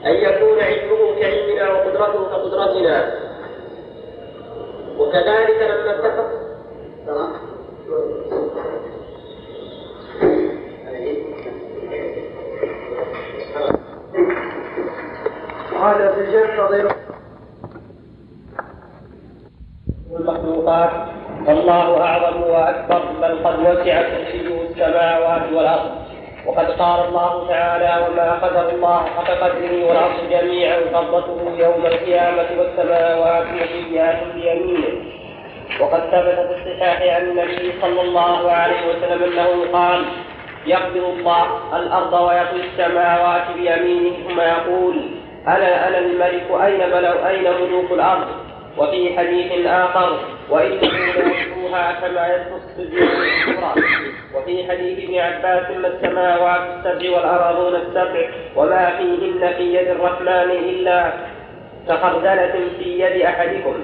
أن يكون علمه كعلمنا وقدرته كقدرتنا. وكذلك لما اتفق قال في فضيلة المخلوقات فالله أعظم وأكبر بل قد وسع كرسيه السماوات والأرض. وقد قال الله تعالى وما قدر الله حق قدره والأرض جميعا قبضته يوم القيامة والسماوات مطويات بيمينه. وقد ثبت في الصحاح عن النبي صلى الله عليه وسلم أنه قال يقبض الله الأرض ويطوي السماوات بيمينه. ثم يقول أنا أنا الملك أين ملأ أين ملوك الأرض؟ وفي حديث آخر وإنه ليسوها كما السجود الكبرى وفي حديث ابن عباس ما السماوات السبع والأراضون السبع وما فيهن في يد الرحمن إلا كخردلة في يد أحدكم.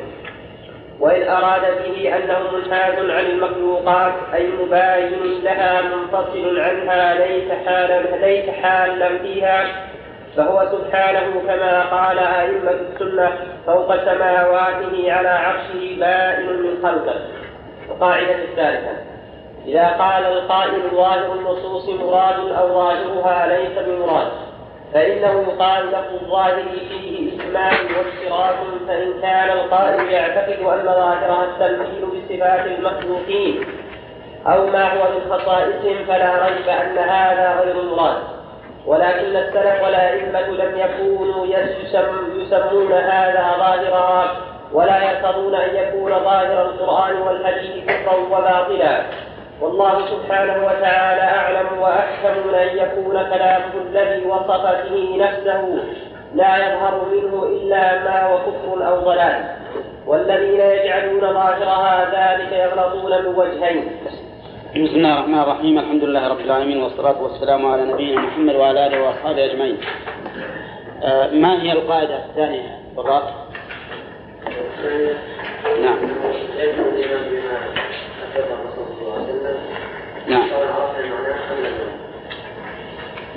وإن أراد به أنه منحاز عن المخلوقات أي مباين لها منفصل عنها ليس حالا ليس حالا فيها فهو سبحانه كما قال أئمة السنة فوق سماواته على عرشه بائن من خلقه. القاعدة الثالثة إذا قال القائل ظاهر النصوص مراد أو ظاهرها ليس بمراد فإنه يقال له الظاهر فيه إجمال واشتراك فإن كان القائل يعتقد أن ظاهرها التمثيل بصفات المخلوقين أو ما هو من خصائصهم فلا ريب أن هذا غير مراد ولكن السلف والأئمة لم يكونوا يسمون هذا ظاهرها ولا يرتضون أن يكون ظاهر القرآن والحديث كفرا وباطلا. والله سبحانه وتعالى أعلم وأحكم من أن يكون كلامه الذي وصف به نفسه لا يظهر منه إلا ما هو كفر أو ضلال. والذين يجعلون ظاهرها ذلك يغلطون من وجهين. بسم الله الرحمن الرحيم. الحمد لله رب العالمين والصلاة والسلام على نبينا محمد وعلى آله وأصحابه أجمعين. آه ما هي القاعدة الثانية بالرأس؟ نعم. نعم.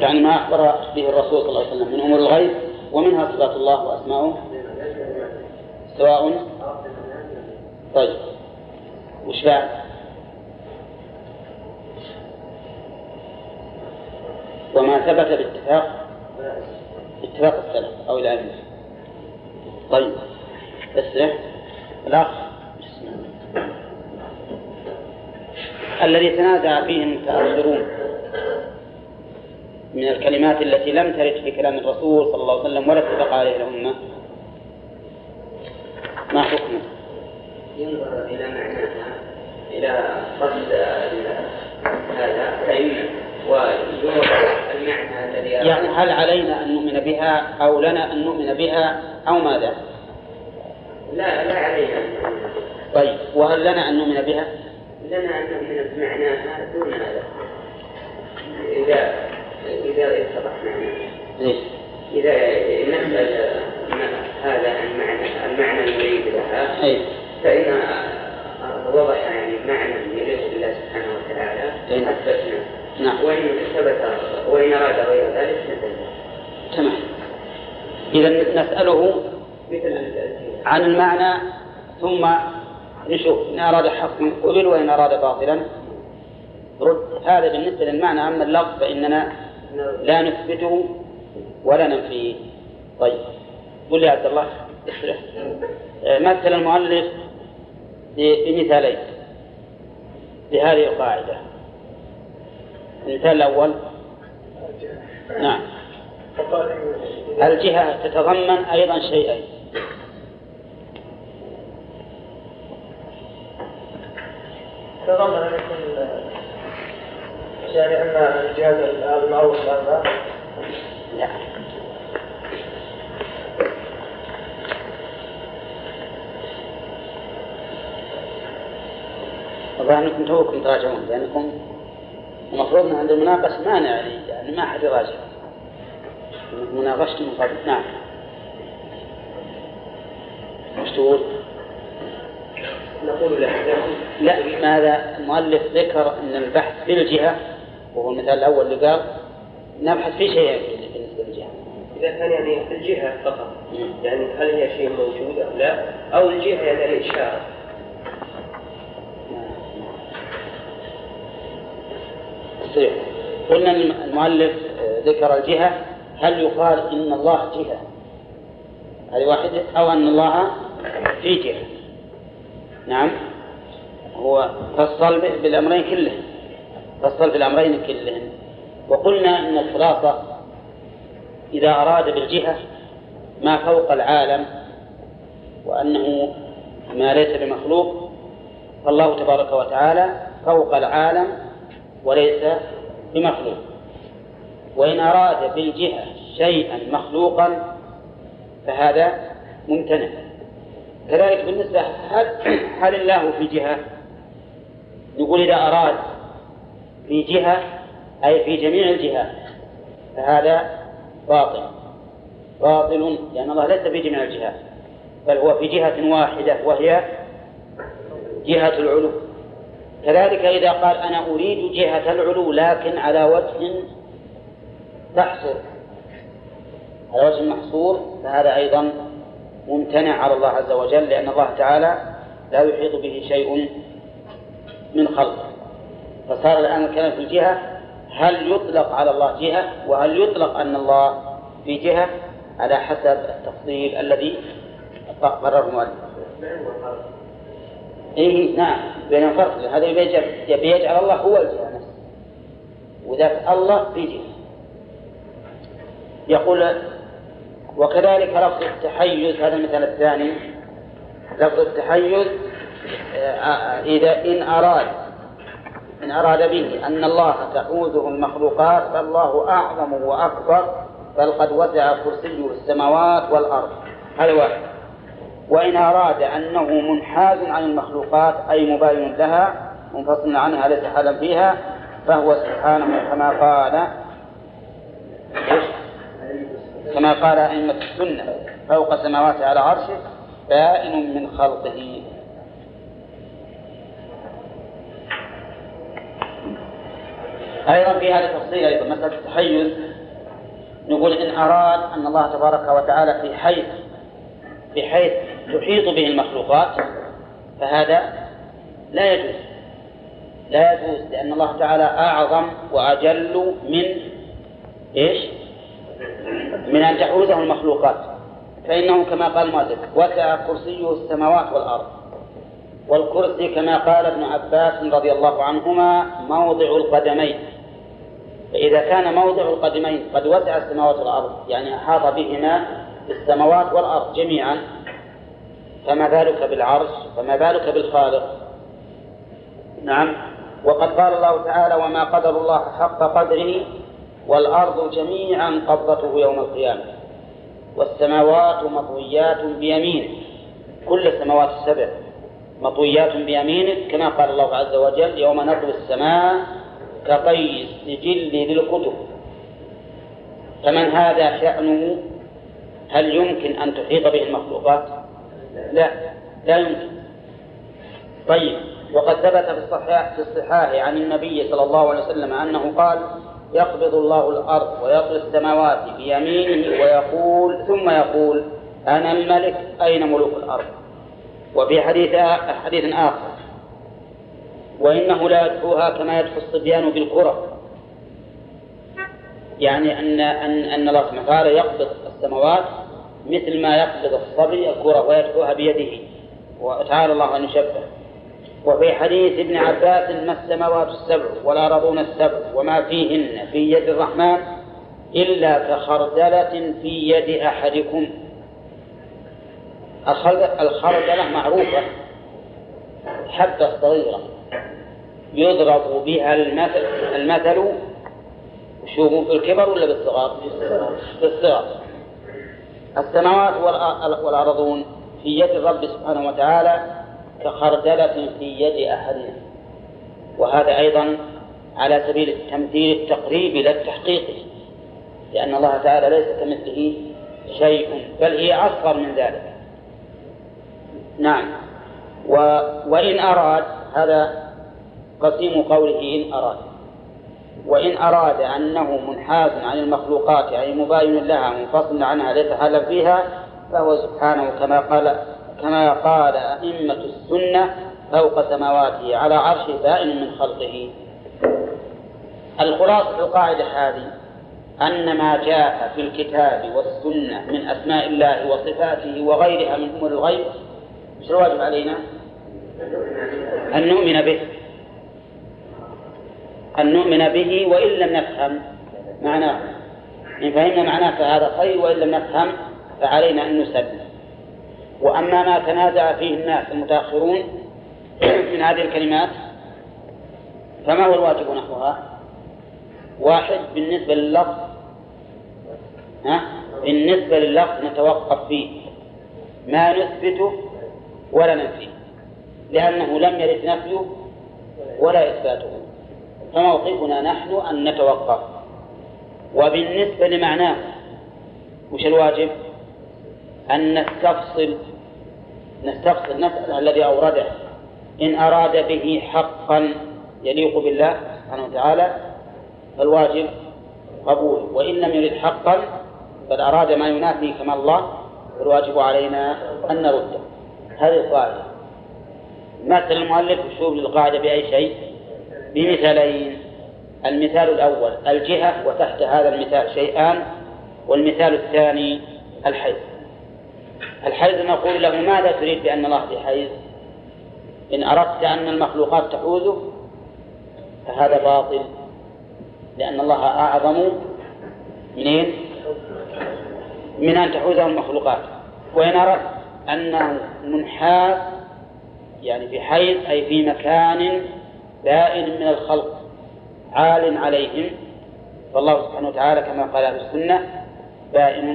يعني ما أخبر به الرسول صلى الله عليه وسلم؟ من أمور الغيب ومنها صفات الله وأسماؤه. سواء. طيب. وش بعد؟ وما ثبت باتفاق اتفاق السلف أو الأئمة. طيب اسرع الأخ الذي تنازع فيه المتأخرون من الكلمات التي لم ترد في كلام الرسول صلى الله عليه وسلم ولا اتفق عليه الأمة. ما حكمه؟ ينظر إلى معناها إلى قصد هذا الأئمة المعنى الذي يعني هل علينا أن نؤمن بها أو لنا أن نؤمن بها أو ماذا؟ لا لا علينا طيب وهل لنا أن نؤمن بها؟ لنا أن نؤمن بمعناها دون هذا إذا إذا اتضح معناها ليش؟ إذا نسأل هذا المعنى المعنى المريد لها أي فإن وضح يعني معنى يليق بالله سبحانه وتعالى أي. أثبتنا نعم. وإن ثبت وإن أراد غير ذلك تمام. إذا نسأله عن المعنى ثم نشوف إن أراد حقا قبل وإن أراد باطلا. رد. هذا بالنسبة للمعنى أما اللفظ فإننا لا نثبته ولا ننفيه طيب. قل لي عبد الله اسرع آه، مثل المؤلف بمثالين بهذه القاعدة. المثال الأول. نعم. الجهة تتضمن أيضا شيئين. تضمن أن يكون يعني أن الجهاز المعروف هذا. لا. الظاهر أنكم توكم تراجعون لانكم المفروض أن عند المناقشة مانع يعني, يعني ما حد يراجع. مناقشتم من قبل نعم. وش تقول؟ نقول له لا ماذا؟ المؤلف ذكر أن البحث بالجهه وهو المثال الأول اللي قال نبحث في شيئين بالنسبة للجهة. إذا كان يعني في الجهة فقط يعني هل هي شيء موجود أو لا؟ أو الجهة يعني الإشارة. صحيح قلنا المؤلف آه، ذكر الجهة. هل يقال إن الله جهة؟ هذه واحدة. أو أن الله في جهة. نعم. هو فصل بالأمرين كلهم فصل بالأمرين كلهم وقلنا أن الخلاصة إذا أراد بالجهة ما فوق العالم وأنه ما ليس بمخلوق فالله تبارك وتعالى فوق العالم وليس بمخلوق. وإن أراد بالجهة شيئا مخلوقا فهذا ممتنع. كذلك بالنسبة هل, هل الله في جهة؟ نقول إذا أراد في جهة أي في جميع الجهات فهذا باطل. باطل لأن الله ليس في جميع الجهات بل هو في جهة واحدة وهي جهة العلو. كذلك إذا قال أنا أريد جهة العلو لكن على وجه تحصر على وجه محصور فهذا أيضا ممتنع على الله عز وجل لأن الله تعالى لا يحيط به شيء من خلقه. فصار الآن الكلام في الجهة هل يطلق على الله جهة؟ وهل يطلق أن الله في جهة؟ على حسب التفصيل الذي قرره المؤلف. إيه نعم. بين الفرق هذا يبي يجعل الله هو الجهة نفسه. وذاك الله في جهة. يقول وكذلك لفظ التحيز هذا المثال الثاني. لفظ التحيز آه، إذا إن أراد إن أراد به أن الله تحوزه المخلوقات فالله أعظم وأكبر بل قد وسع كرسيه السماوات والأرض. هذا واحد. وإن أراد أنه منحاز عن المخلوقات أي مباين لها منفصل عنها ليس حالا فيها فهو سبحانه كما قال كما قال أئمة السنة فوق سماوات على عرشه بائن من خلقه. أيضا في هذا التفصيل أيضا مسألة التحيز نقول إن أراد أن الله تبارك وتعالى في حيث بحيث تحيط به المخلوقات فهذا لا يجوز. لا يجوز لأن الله تعالى أعظم وأجل من إيش؟ من أن تحوزه المخلوقات. فإنه كما قال مالك وسع كرسيه السماوات والأرض. والكرسي كما قال ابن عباس رضي الله عنهما موضع القدمين. فإذا كان موضع القدمين قد وسع السماوات والأرض يعني أحاط بهما السماوات والأرض جميعا فما بالك بالعرش فما بالك بالخالق. نعم. وقد قال الله تعالى وما قدر الله حق قدره والأرض جميعا قبضته يوم القيامة والسماوات مطويات بيمينه. كل السماوات السبع مطويات بيمينه كما قال الله عز وجل يوم نطوي السماء كطي السجل للكتب. فمن هذا شأنه؟ هل يمكن أن تحيط به المخلوقات؟ لا لا يمكن. طيب وقد ثبت في الصحيح في الصحاح عن النبي صلى الله عليه وسلم أنه قال يقبض الله الأرض ويطوي السماوات بيمينه ويقول ثم يقول أنا الملك أين ملوك الأرض؟ وفي حديث حديث آخر وإنه لا يدفوها كما يدفو الصبيان بالكرة. يعني أن أن أن الله سبحانه وتعالى يقبض السماوات مثل ما يقبض الصبي الكرة ويدفوها بيده. وتعالى الله أن يشبه. وفي حديث ابن عباس ما السماوات السبع والأرضون السبع وما فيهن في يد الرحمن إلا كخردلة في يد أحدكم. الخردلة معروفة. حبة صغيرة. يضرب بها المثل المثل. في الكبر ولا بالصغار؟ بالصغار. السماوات والأرضون في يد الرب سبحانه وتعالى كخردلة في يد أحدنا وهذا أيضا على سبيل التمثيل التقريبي لا التحقيقي لأن الله تعالى ليس كمثله شيء بل هي أصغر من ذلك. نعم. و وإن أراد هذا قسيم قوله إن أراد. وإن أراد أنه منحاز عن المخلوقات يعني مباين لها منفصل عنها ليس حالا فيها فهو سبحانه كما قال كما قال أئمة السنة فوق سماواته على عرشه بائن من خلقه الخلاصة القاعدة هذه أن ما جاء في الكتاب والسنة من أسماء الله وصفاته وغيرها من أمور الغيب مش الواجب علينا؟ أن نؤمن به أن نؤمن به وإن لم نفهم. معناه. إن فهمنا معناه فهذا خير وإن لم نفهم فعلينا أن نسلم. وأما ما تنازع فيه الناس المتأخرون من هذه الكلمات فما هو الواجب نحوها؟ واحد بالنسبة لللفظ ها؟ بالنسبة لللفظ نتوقف فيه. ما نثبته ولا ننفيه. لأنه لم يرد نفيه ولا إثباته. فموقفنا نحن أن نتوقف. وبالنسبة لمعناه وش الواجب؟ أن نستفصل نستفصل نسأل الذي أورده. إن أراد به حقا يليق بالله سبحانه وتعالى فالواجب قبول. وإن لم يرد حقا بل أراد ما ينافي كما الله فالواجب علينا أن نرده. هذه القاعدة. مثل المؤلف الشوب للقاعدة بأي شيء؟ بمثالين. المثال الأول الجهة وتحت هذا المثال شيئان والمثال الثاني الحيز الحيز نقول له ماذا تريد بأن الله في حيز إن أردت أن المخلوقات تحوزه فهذا باطل لأن الله أعظم منين؟ من أن تحوزه المخلوقات. وإن أردت أنه منحاز يعني في حيز أي في مكان بائن من الخلق عال عليهم. فالله سبحانه وتعالى كما قال أهل السنة بائن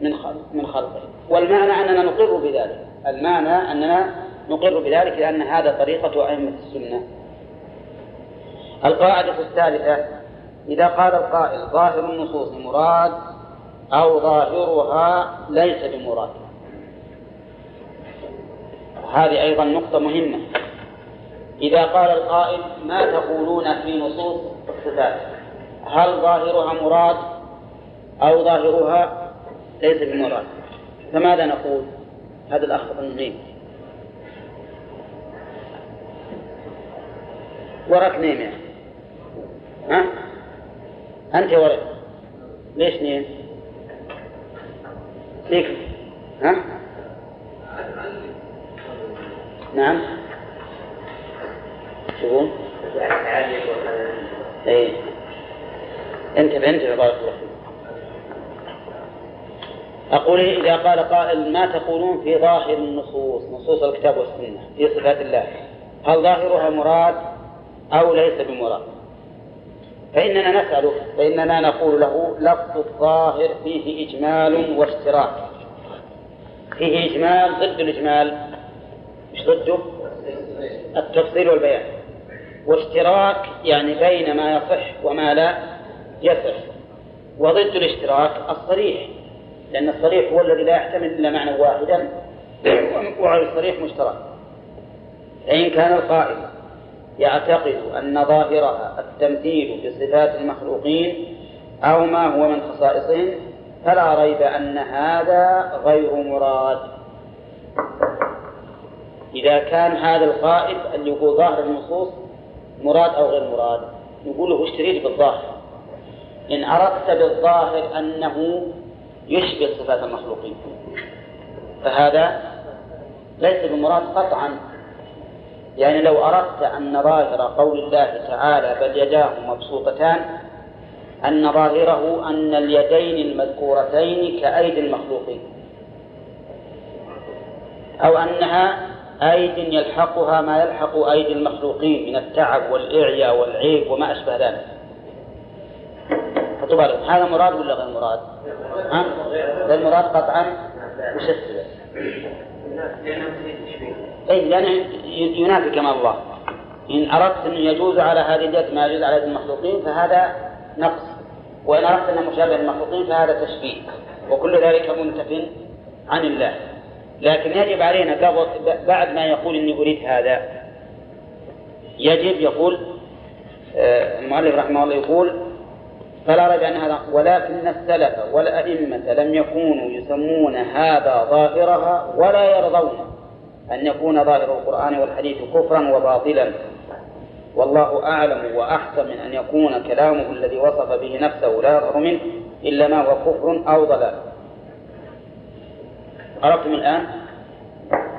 من من خلقه. والمعنى أننا نقر بذلك. المعنى أننا نقر بذلك لأن هذا طريقة أئمة السنة. القاعدة الثالثة إذا قال القائل ظاهر النصوص مراد أو ظاهرها ليس بمراد. هذه أيضا نقطة مهمة. إذا قال القائل ما تقولون في نصوص الصفات؟ هل ظاهرها مراد أو ظاهرها ليس بمراد؟ فماذا نقول؟ هذا الأخ النجيم. وراك نيم يعني. ها؟ أنت ورق. ليش نيم؟ ليك. ها؟ نعم. اي انتبه انتبه بارك الله فيك أقول إذا قال قائل ما تقولون في ظاهر النصوص نصوص الكتاب والسنة في صفات الله هل ظاهرها مراد أو ليس بمراد؟ فإننا نسأله فإننا نقول له لفظ الظاهر فيه إجمال واشتراك. فيه إجمال ضد الإجمال. مش ضده؟ التفصيل والبيان. واشتراك يعني بين ما يصح وما لا يصح. وضد الاشتراك الصريح لأن الصريح هو الذي لا يحتمل إلا معنى واحدا وعلى الصريح مشترك. فإن كان القائل يعتقد أن ظاهرها التمثيل بصفات المخلوقين أو ما هو من خصائصهم فلا ريب أن هذا غير مراد. إذا كان هذا القائل اللي يقول ظاهر النصوص مراد أو غير مراد؟ نقول له اشتريت بالظاهر. إن أردت بالظاهر أنه يشبه صفات المخلوقين. فهذا ليس بمراد قطعا. يعني لو أردت أن ظاهر قول الله تعالى بل يداه مبسوطتان أن ظاهره أن اليدين المذكورتين كأيدي المخلوقين. أو أنها أيد يلحقها ما يلحق أيدي المخلوقين من التعب والإعياء والعيب وما أشبه ذلك فطبعا هذا مراد ولا غير مراد؟ ها؟ غير مراد قطعا وش السبب؟ أي لأنه ينافي كمال الله إن أردت أن يجوز على هذه اليد ما يجوز على يد المخلوقين فهذا نقص وإن أردت أنه مشابه للمخلوقين فهذا تشبيه وكل ذلك منتف عن الله لكن يجب علينا بعد ما يقول إني أريد هذا؟ يجب يقول آه، المؤلف رحمه الله يقول فلا ريب أن هذا ولكن السلف والأئمة لم يكونوا يسمون هذا ظاهرها ولا يرضون أن يكون ظاهر القرآن والحديث كفرا وباطلا. والله أعلم وأحسن من أن يكون كلامه الذي وصف به نفسه لا يظهر منه إلا ما هو كفر أو ضلال. عرفتم الآن؟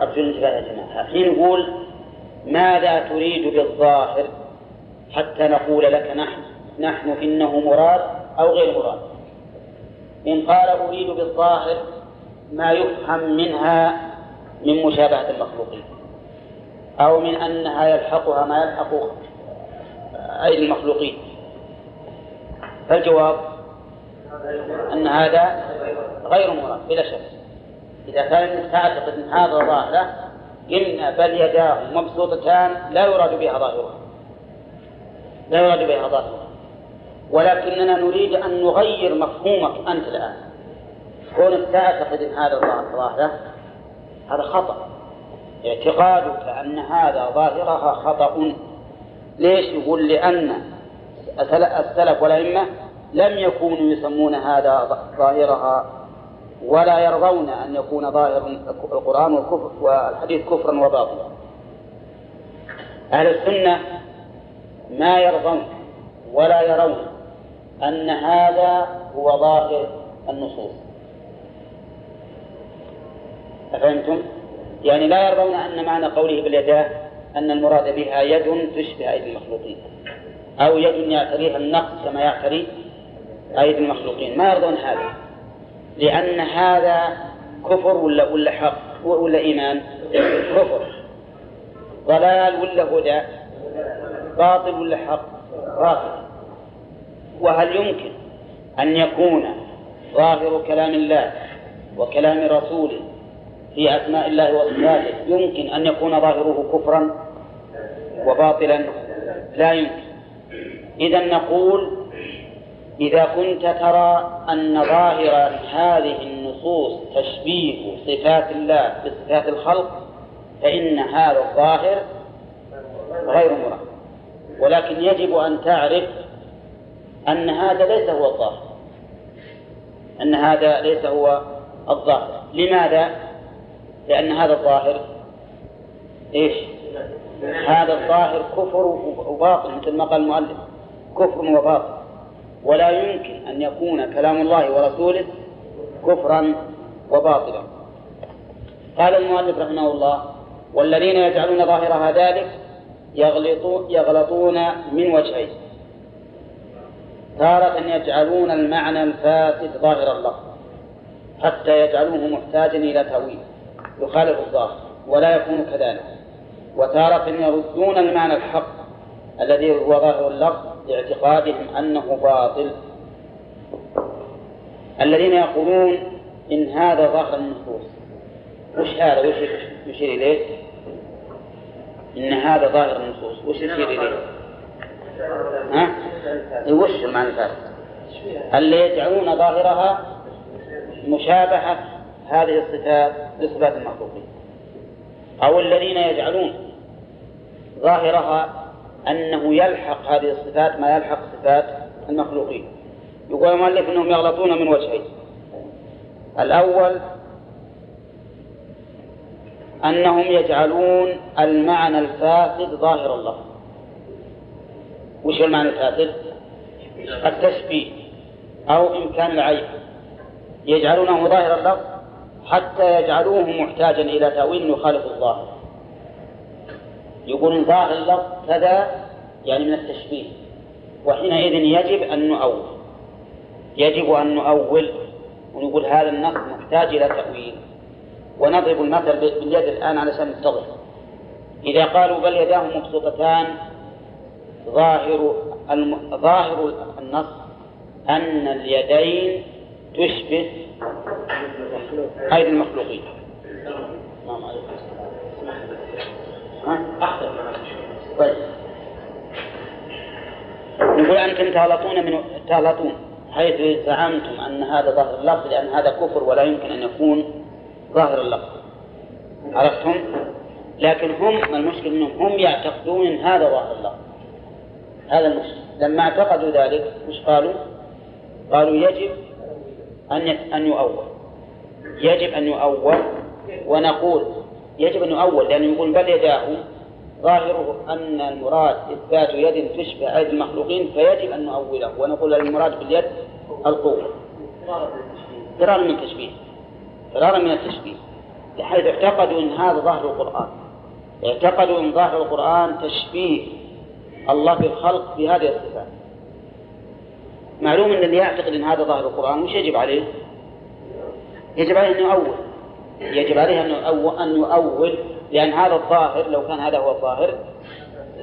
أرجو الانتباه يا جماعة. حين نقول ماذا تريد بالظاهر حتى نقول لك نحن؟ نحن إنه مراد أو غير مراد. إن قال أريد بالظاهر ما يفهم منها من مشابهة المخلوقين أو من أنها يلحقها ما يلحق أيدي المخلوقين. فالجواب أن هذا غير مراد بلا شك. إذا كان تعتقد أن هذا ظاهرة قلنا بل يداه مبسوطتان لا يراد بها ظاهرها. لا يراد بها ظاهرها. ولكننا نريد أن نغير مفهومك أنت الآن. كونك تعتقد أن هذا ظاهرة هذا خطأ. اعتقادك أن هذا ظاهرها خطأ. ليش يقول؟ لأن السلف والأئمة لم يكونوا يسمون هذا ظاهرها ولا يرضون أن يكون ظاهر القرآن والكفر والحديث كفرا وباطلا. أهل السنة ما يرضون ولا يرون أن هذا هو ظاهر النصوص. أفهمتم؟ يعني لا يرضون أن معنى قوله باليداه أن المراد بها يد تشبه أيدي المخلوقين. أو يد يعتريها النقص كما يعتري أيدي المخلوقين. ما يرضون هذا. لأن هذا كفر ولا ولا حق ولا إيمان؟ كفر. ضلال ولا هدى؟ باطل ولا حق؟ باطل. وهل يمكن أن يكون ظاهر كلام الله وكلام رسوله في أسماء الله وصفاته يمكن أن يكون ظاهره كفرا وباطلا؟ لا يمكن. إذا نقول إذا كنت ترى أن ظاهر هذه النصوص تشبيه صفات الله بصفات الخلق فإن هذا الظاهر غير مراد. ولكن يجب أن تعرف أن هذا ليس هو الظاهر. أن هذا ليس هو الظاهر. لماذا؟ لأن هذا الظاهر إيش؟ هذا الظاهر كفر وباطل مثل ما قال المؤلف. كفر وباطل. ولا يمكن أن يكون كلام الله ورسوله كفرا وباطلا. قال المؤلف رحمه الله والذين يجعلون ظاهرها ذلك يغلطون, من وجهين. تارة يجعلون المعنى الفاسد ظاهر اللفظ حتى يجعلوه محتاجا إلى تأويل يخالف الظاهر ولا يكون كذلك. وتارة يردون المعنى الحق الذي هو ظاهر اللفظ لاعتقادهم أنه باطل الذين يقولون إن هذا ظاهر النصوص وش هذا وش يشير إليه؟ إن هذا ظاهر النصوص وش يشير إليه؟ ها؟ وش المعنى الفاسد؟ اللي يجعلون ظاهرها مشابهة هذه الصفات لصفات المخلوقين أو الذين يجعلون ظاهرها أنه يلحق هذه الصفات ما يلحق صفات المخلوقين. يقول المؤلف أنهم يغلطون من وجهين. الأول أنهم يجعلون المعنى الفاسد ظاهر الله. وش المعنى الفاسد؟ التشبيه أو إمكان العيب يجعلونه ظاهر اللفظ حتى يجعلوه محتاجا إلى تأويل يخالف الظاهر. يقول ظاهر اللفظ كذا يعني من التشبيه. وحينئذ يجب أن نؤول. يجب أن نؤول ونقول هذا النص محتاج إلى تأويل. ونضرب المثل باليد الآن علشان نتضح إذا قالوا بل يداه مبسوطتان ظاهر الم... ظاهر النص أن اليدين تشبه أيدي المخلوقين. ها؟ طيب. نقول أنتم تغلطون من تغلطون حيث زعمتم أن هذا ظاهر اللفظ لأن هذا كفر ولا يمكن أن يكون ظاهر اللفظ. عرفتم؟ لكن هم المشكلة أنهم هم يعتقدون أن هذا ظاهر اللفظ. هذا المشكلة لما اعتقدوا ذلك مش قالوا؟ قالوا يجب أن أن يؤول. يجب أن يؤول ونقول يجب أن يؤول لأنه يقول بل يداه. ظاهره أن المراد إثبات يد تشبه أيدي المخلوقين فيجب أن نؤوله ونقول المراد باليد القوة. فرارا من التشبيه. فرارا من التشبيه. بحيث اعتقدوا أن هذا ظاهر القرآن. اعتقدوا أن ظاهر القرآن تشبيه الله بالخلق بهذه الصفات. معلوم أن اللي يعتقد أن هذا ظاهر القرآن وش يجب عليه؟ يجب عليه أن يؤول. يجب عليه أن يؤول لأن هذا الظاهر لو كان هذا هو الظاهر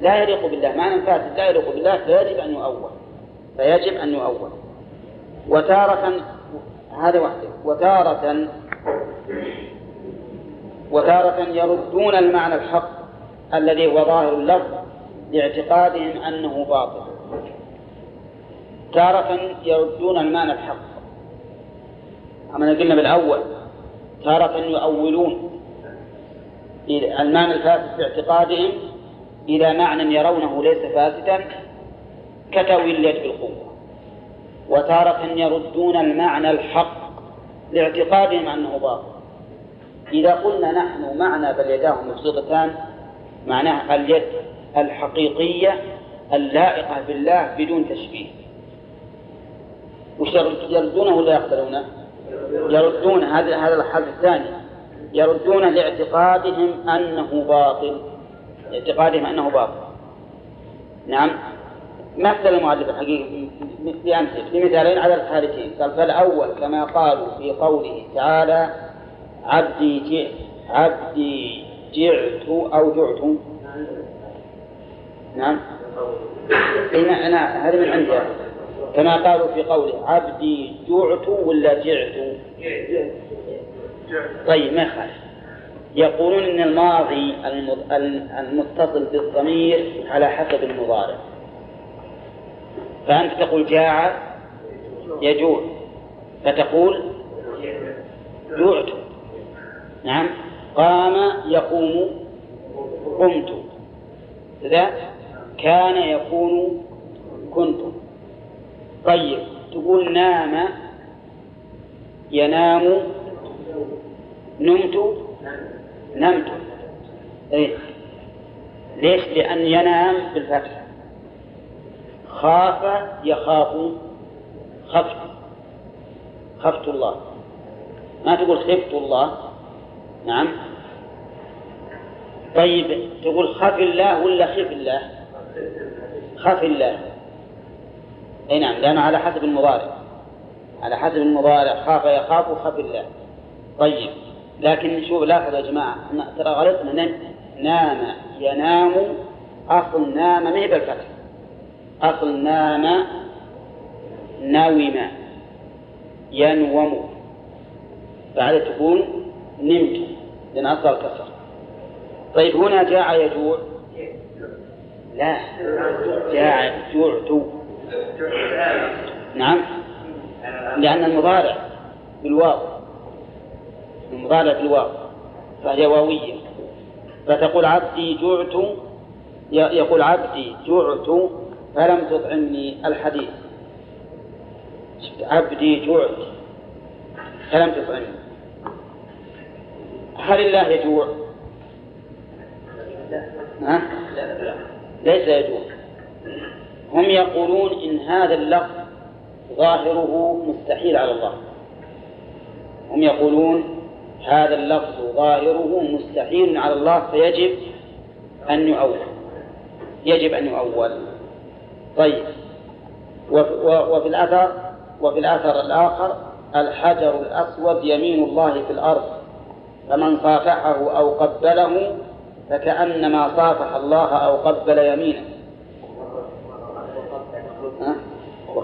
لا يليق بالله. معنى فاسد لا يليق بالله فيجب أن يؤول. فيجب أن يؤول. وتارة هذا وحده وتارة وتارة يردون المعنى الحق الذي هو ظاهر اللفظ لاعتقادهم أنه باطل. تارة يردون المعنى الحق. أما قلنا بالأول. تارة يؤولون المعنى الفاسد باعتقادهم إلى معنى يرونه ليس فاسدا كتأويل اليد بالقوة وتارة يردون المعنى الحق لاعتقادهم أنه باطل. إذا قلنا نحن معنى بل يداه مبسوطتان معناه اليد الحقيقية اللائقة بالله بدون تشبيه. وش يردونه ولا يقبلونه؟ يردون هذا هذا الحالة الثاني. يردون لاعتقادهم أنه باطل. لاعتقادهم أنه باطل. نعم. مثل المؤلف الحقيقي بأمثلة بمثالين على الحالتين. قال فالأول كما قالوا في قوله تعالى عبدي جئت عبدي جعت أو جعت نعم. هنا أنا هذا من عندي كما قالوا في قوله عبدي جعت ولا جعت؟ طيب ما يخالف. يقولون إن الماضي المتصل بالضمير على حسب المضارع. فأنت تقول جاع يجوع فتقول جوعت نعم. قام يقوم قمت. كذا كان يكون كنت. طيب تقول نام ينام نمت نمت. إيه؟ ليش؟ لأن ينام بالفتح. خاف يخاف خفت. خفت الله. ما تقول خفت الله؟ نعم. طيب تقول خف الله ولا خف الله؟ خف الله. أي نعم لأنه على حسب المضارع. على حسب المضارع خاف يخاف خف الله طيب لكن شوف لاحظوا يا جماعة ترى غلطنا نام ينام أصل نام ما هي بالفتح. أصل نام نوم ينوم. بعد تكون نمت لأن أصل الكسر. طيب هنا جاع يجوع. لا جاع جوعت نعم. لأن المضارع بالواو المضارع بالواو فهي واوية. فتقول عبدي جعت يقول عبدي جعت فلم تطعمني الحديث. عبدي جعت فلم تطعمني. هل الله يجوع؟ ها؟ ليس يجوع. هم يقولون إن هذا اللفظ ظاهره مستحيل على الله. هم يقولون هذا اللفظ ظاهره مستحيل على الله فيجب أن يؤول. يجب أن يؤول. طيب. وفي الأثر وفي الأثر الآخر الحجر الأسود يمين الله في الأرض فمن صافحه أو قبله فكأنما صافح الله أو قبل يمينه.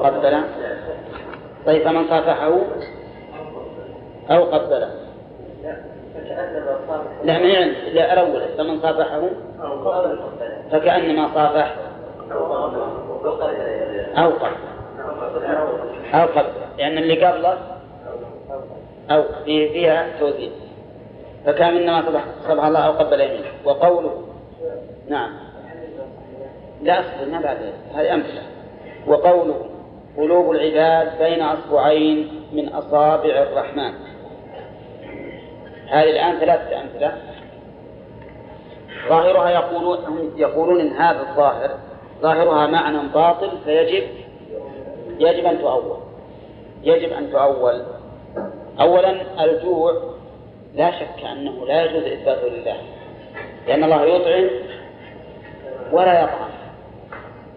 وقبل طيب فمن صافحه أو قبله. لا ما يعني لا الأول. فمن صافحه فكأنما صافح أو قبل. أو قبل. لأن اللي قبله أو فيها توزيع. فكأن إنما صبح الله أو قبل يمينه. وقوله نعم. لا أصبر ما بعد. هذه أمثلة. وقوله قلوب العباد بين أصبعين من أصابع الرحمن. هذه الآن ثلاثة أمثلة. ظاهرها يقولون يقولون إن هذا الظاهر ظاهرها معنى باطل فيجب يجب أن تؤول. يجب أن تؤول. أولا الجوع. لا شك أنه لا يجوز إثباته لله لأن الله يطعم ولا يطعم.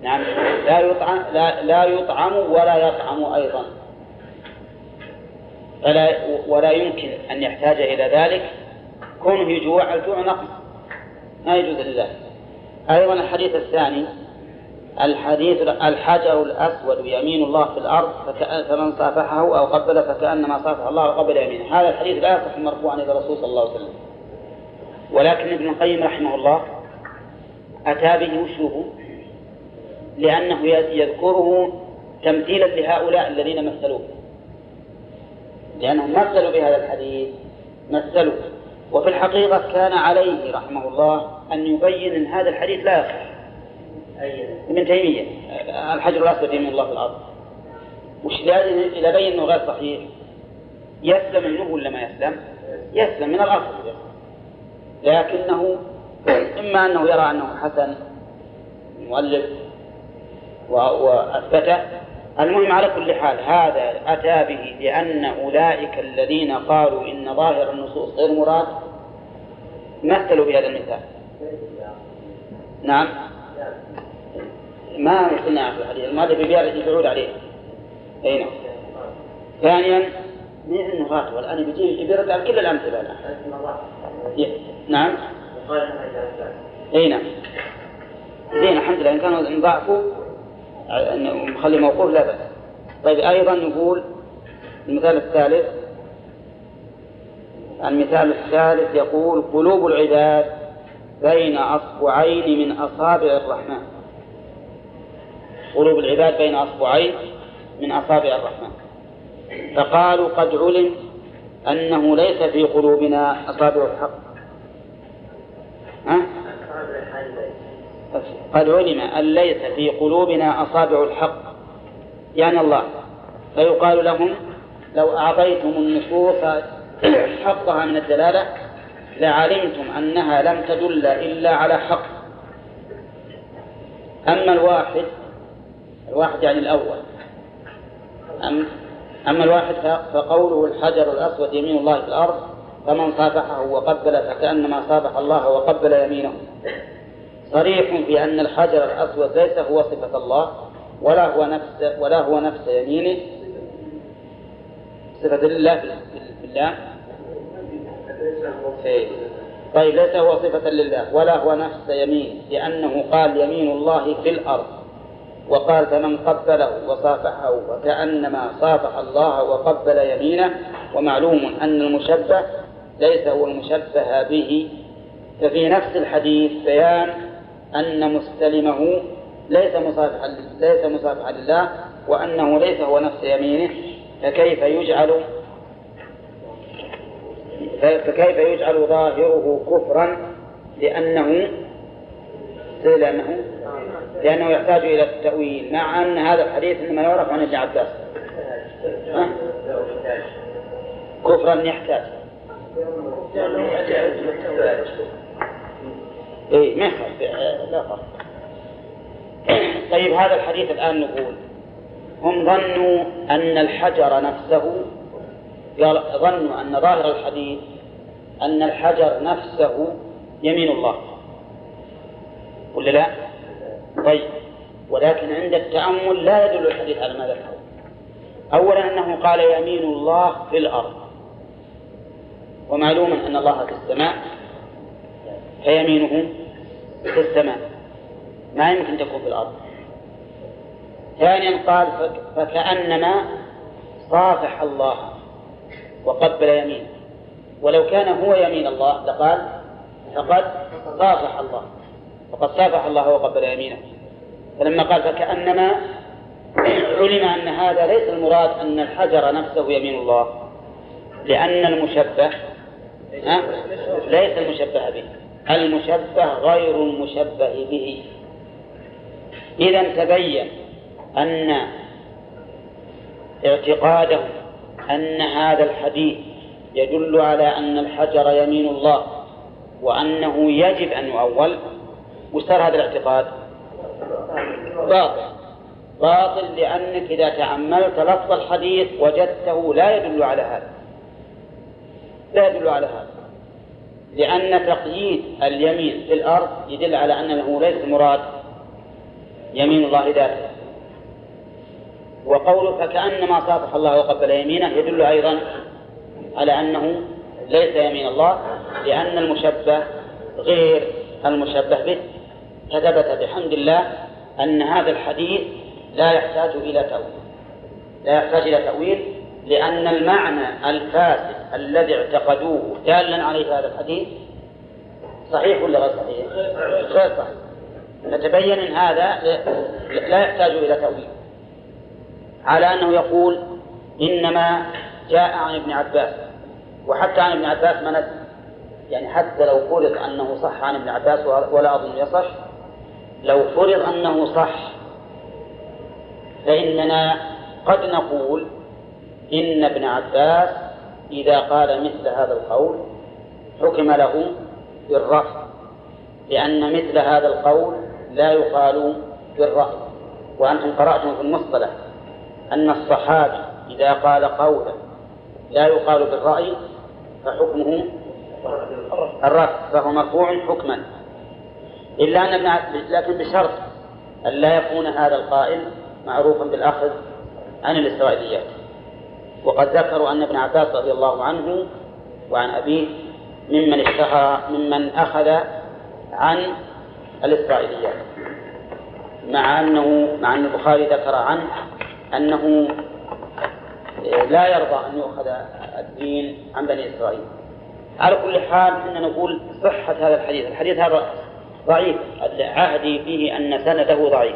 نعم. لا يطعم لا, لا يطعم ولا يطعم أيضا. فلا ولا يمكن أن يحتاج إلى ذلك. كونه يجوع الجوع نقص. ما يجوز لله أيضا الحديث الثاني الحديث الحجر الأسود يمين الله في الأرض فمن صافحه أو قبل فكأنما صافح الله وقبل يمينه. هذا الحديث لا يصح مرفوعا إلى الرسول صلى الله عليه وسلم. ولكن ابن القيم رحمه الله أتى به وشوه لأنه يذكره تمثيلا لهؤلاء الذين مثلوه. لأنهم مثلوا بهذا الحديث مثلوا وفي الحقيقة كان عليه رحمه الله أن يبين أن هذا الحديث لا يصح. ابن تيمية الحجر الأسود يمين الله في الأرض. وش إذا بين أنه غير صحيح يسلم منه ولا ما يسلم؟ يسلم من الأصل. لكنه إما أنه يرى أنه حسن مؤلف وأثبته المهم على كل حال هذا أتى به لأن أولئك الذين قالوا إن ظاهر النصوص غير مراد مثلوا بهذا المثال. نعم. ما قلنا في الحديث المؤلف يبيعود عليه. أي نعم. ثانيا من انه غاته والآن بيجي يبرد على كل الأمثلة الآن. نعم. أي نعم. زين الحمد لله إن كانوا ضعفوا مخلي موقوف لا بأس. طيب أيضا نقول المثال الثالث. المثال الثالث يقول قلوب العباد بين أصبعين من أصابع الرحمن. قلوب العباد بين أصبعين من أصابع الرحمن. فقالوا قد علم أنه ليس في قلوبنا أصابع الحق. ها؟ قد علم أن ليس في قلوبنا أصابع الحق. يعني الله. فيقال لهم لو أعطيتم النصوص حقها من الدلالة لعلمتم أنها لم تدل إلا على حق. أما الواحد الواحد يعني الأول. أما الواحد فقوله الحجر الأسود يمين الله في الأرض فمن صافحه وقبل فكأنما صافح الله وقبل يمينه. صريح في أن الحجر الأسود ليس هو صفة الله ولا هو نفس ولا هو نفس يمينه. صفة لله في الله إيه. طيب ليس هو صفة لله ولا هو نفس يمين لأنه قال يمين الله في الأرض. وقال فمن قبله وصافحه فكأنما صافح الله وقبل يمينه. ومعلوم أن المشبه ليس هو المشبه به. ففي نفس الحديث بيان أن مستلمه ليس مصافحا ليس مصافحا لله وأنه ليس هو نفس يمينه فكيف يجعل فكيف يجعل ظاهره كفرا لأنه لأنه لأنه يحتاج إلى التأويل مع أن هذا الحديث إنما يعرف عن ابن عباس. كفرا يحتاج. اي ما لا فرق. طيب هذا الحديث الآن نقول هم ظنوا أن الحجر نفسه ظنوا أن ظاهر الحديث أن الحجر نفسه يمين الله. ولا لا؟ طيب. ولكن عند التأمل لا يدل الحديث على ما ذكره أولا أنه قال يمين الله في الأرض. ومعلوم أن الله في السماء. فيمينه في السماء. ما يمكن تكون في الأرض. ثانيا قال فكأنما صافح الله وقبل يمينه ولو كان هو يمين الله لقال فقد صافح الله. فقد صافح الله وقبل يمينه. فلما قال فكأنما علم أن هذا ليس المراد أن الحجر نفسه يمين الله لأن المشبه ليس المشبه به. المشبه غير المشبه به. إذا تبين أن اعتقاده أن هذا الحديث يدل على أن الحجر يمين الله وأنه يجب أن يؤول. وصار هذا الاعتقاد؟ باطل. باطل لأنك إذا تأملت لفظ الحديث وجدته لا يدل على هذا. لا يدل على هذا. لأن تقييد اليمين في الأرض يدل على أنه ليس المراد يمين الله ذاته. وقوله فكأنما صافح الله وقبل يمينه يدل أيضا على أنه ليس يمين الله لأن المشبه غير المشبه به. فثبت بحمد الله أن هذا الحديث لا يحتاج إلى تأويل. لا يحتاج إلى تأويل لأن المعنى الفاسد الذي اعتقدوه دالا عليه هذا الحديث صحيح ولا غير صحيح؟ غير صحيح. نتبين أن هذا لا يحتاج إلى تأويل. على أنه يقول إنما جاء عن ابن عباس وحتى عن ابن عباس ما ندري. يعني حتى لو فرض أنه صح عن ابن عباس ولا أظن يصح لو فرض أنه صح فإننا قد نقول إن ابن عباس إذا قال مثل هذا القول حكم له بالرفض لأن مثل هذا القول لا يقال بالرفض. وأنتم قرأتم في المصطلح أن الصحابي إذا قال قولا لا يقال بالرأي فحكمه الرفض فهو مرفوع حكما. إلا أن ابن لكن بشرط أن لا يكون هذا القائل معروفا بالأخذ عن الإسرائيليات وقد ذكروا أن ابن عباس رضي الله عنه وعن أبيه ممن اشتهر ممن أخذ عن الإسرائيليات. مع أنه مع أن البخاري ذكر عنه أنه لا يرضى أن يؤخذ الدين عن بني إسرائيل. على كل حال إننا نقول صحة هذا الحديث. الحديث هذا ضعيف. عهدي فيه أن سنده ضعيف.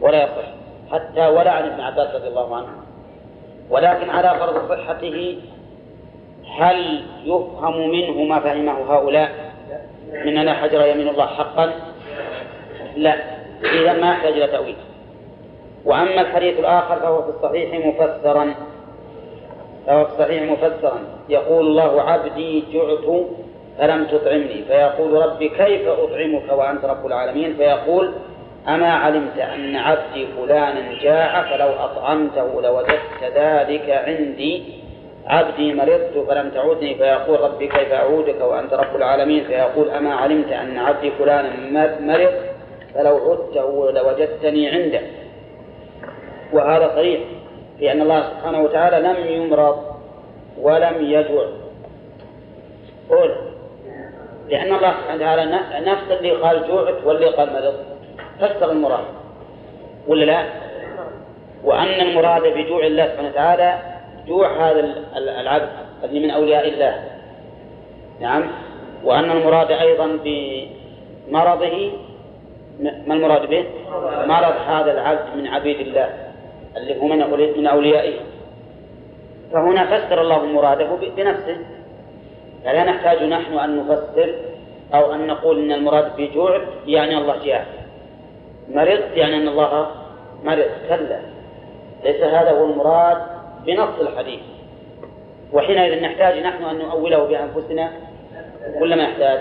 ولا يصح. حتى ولا عن ابن عباس رضي الله عنه. ولكن على فرض صحته هل يفهم منه ما فهمه هؤلاء؟ من أن حجر يمين الله حقا؟ لا إذا ما يحتاج إلى تأويل. وأما الحديث الآخر فهو في الصحيح مفسرا. فهو في الصحيح مفسرا. يقول الله عبدي جعت فلم تطعمني. فيقول ربي كيف أطعمك وأنت رب العالمين؟ فيقول أما علمت أن عبدي فلانا جاع فلو أطعمته لوجدت ذلك عندي. عبدي مرضت فلم تعودني فيقول ربي كيف أعودك وأنت رب العالمين؟ فيقول أما علمت أن عبدي فلانا مرض فلو عدته لوجدتني عنده. وهذا صريح في أن الله سبحانه وتعالى لم يمرض ولم يجوع. قول لأن الله سبحانه وتعالى نفس اللي قال جوعت واللي قال مرض. فسر المراد ولا لا؟ وأن المراد بجوع الله سبحانه وتعالى جوع هذا العبد الذي من أولياء الله. نعم. وأن المراد أيضا بمرضه ما المراد به؟ مرض هذا العبد من عبيد الله اللي هو من أوليائه. فهنا فسر الله مراده بنفسه. فلا نحتاج نحن أن نفسر أو أن نقول إن المراد بجوع يعني الله جاء مرض يعني أن الله مرض كلا. ليس هذا هو المراد بنص الحديث. وحينئذ نحتاج نحن أن نؤوله بأنفسنا ولا ما نحتاج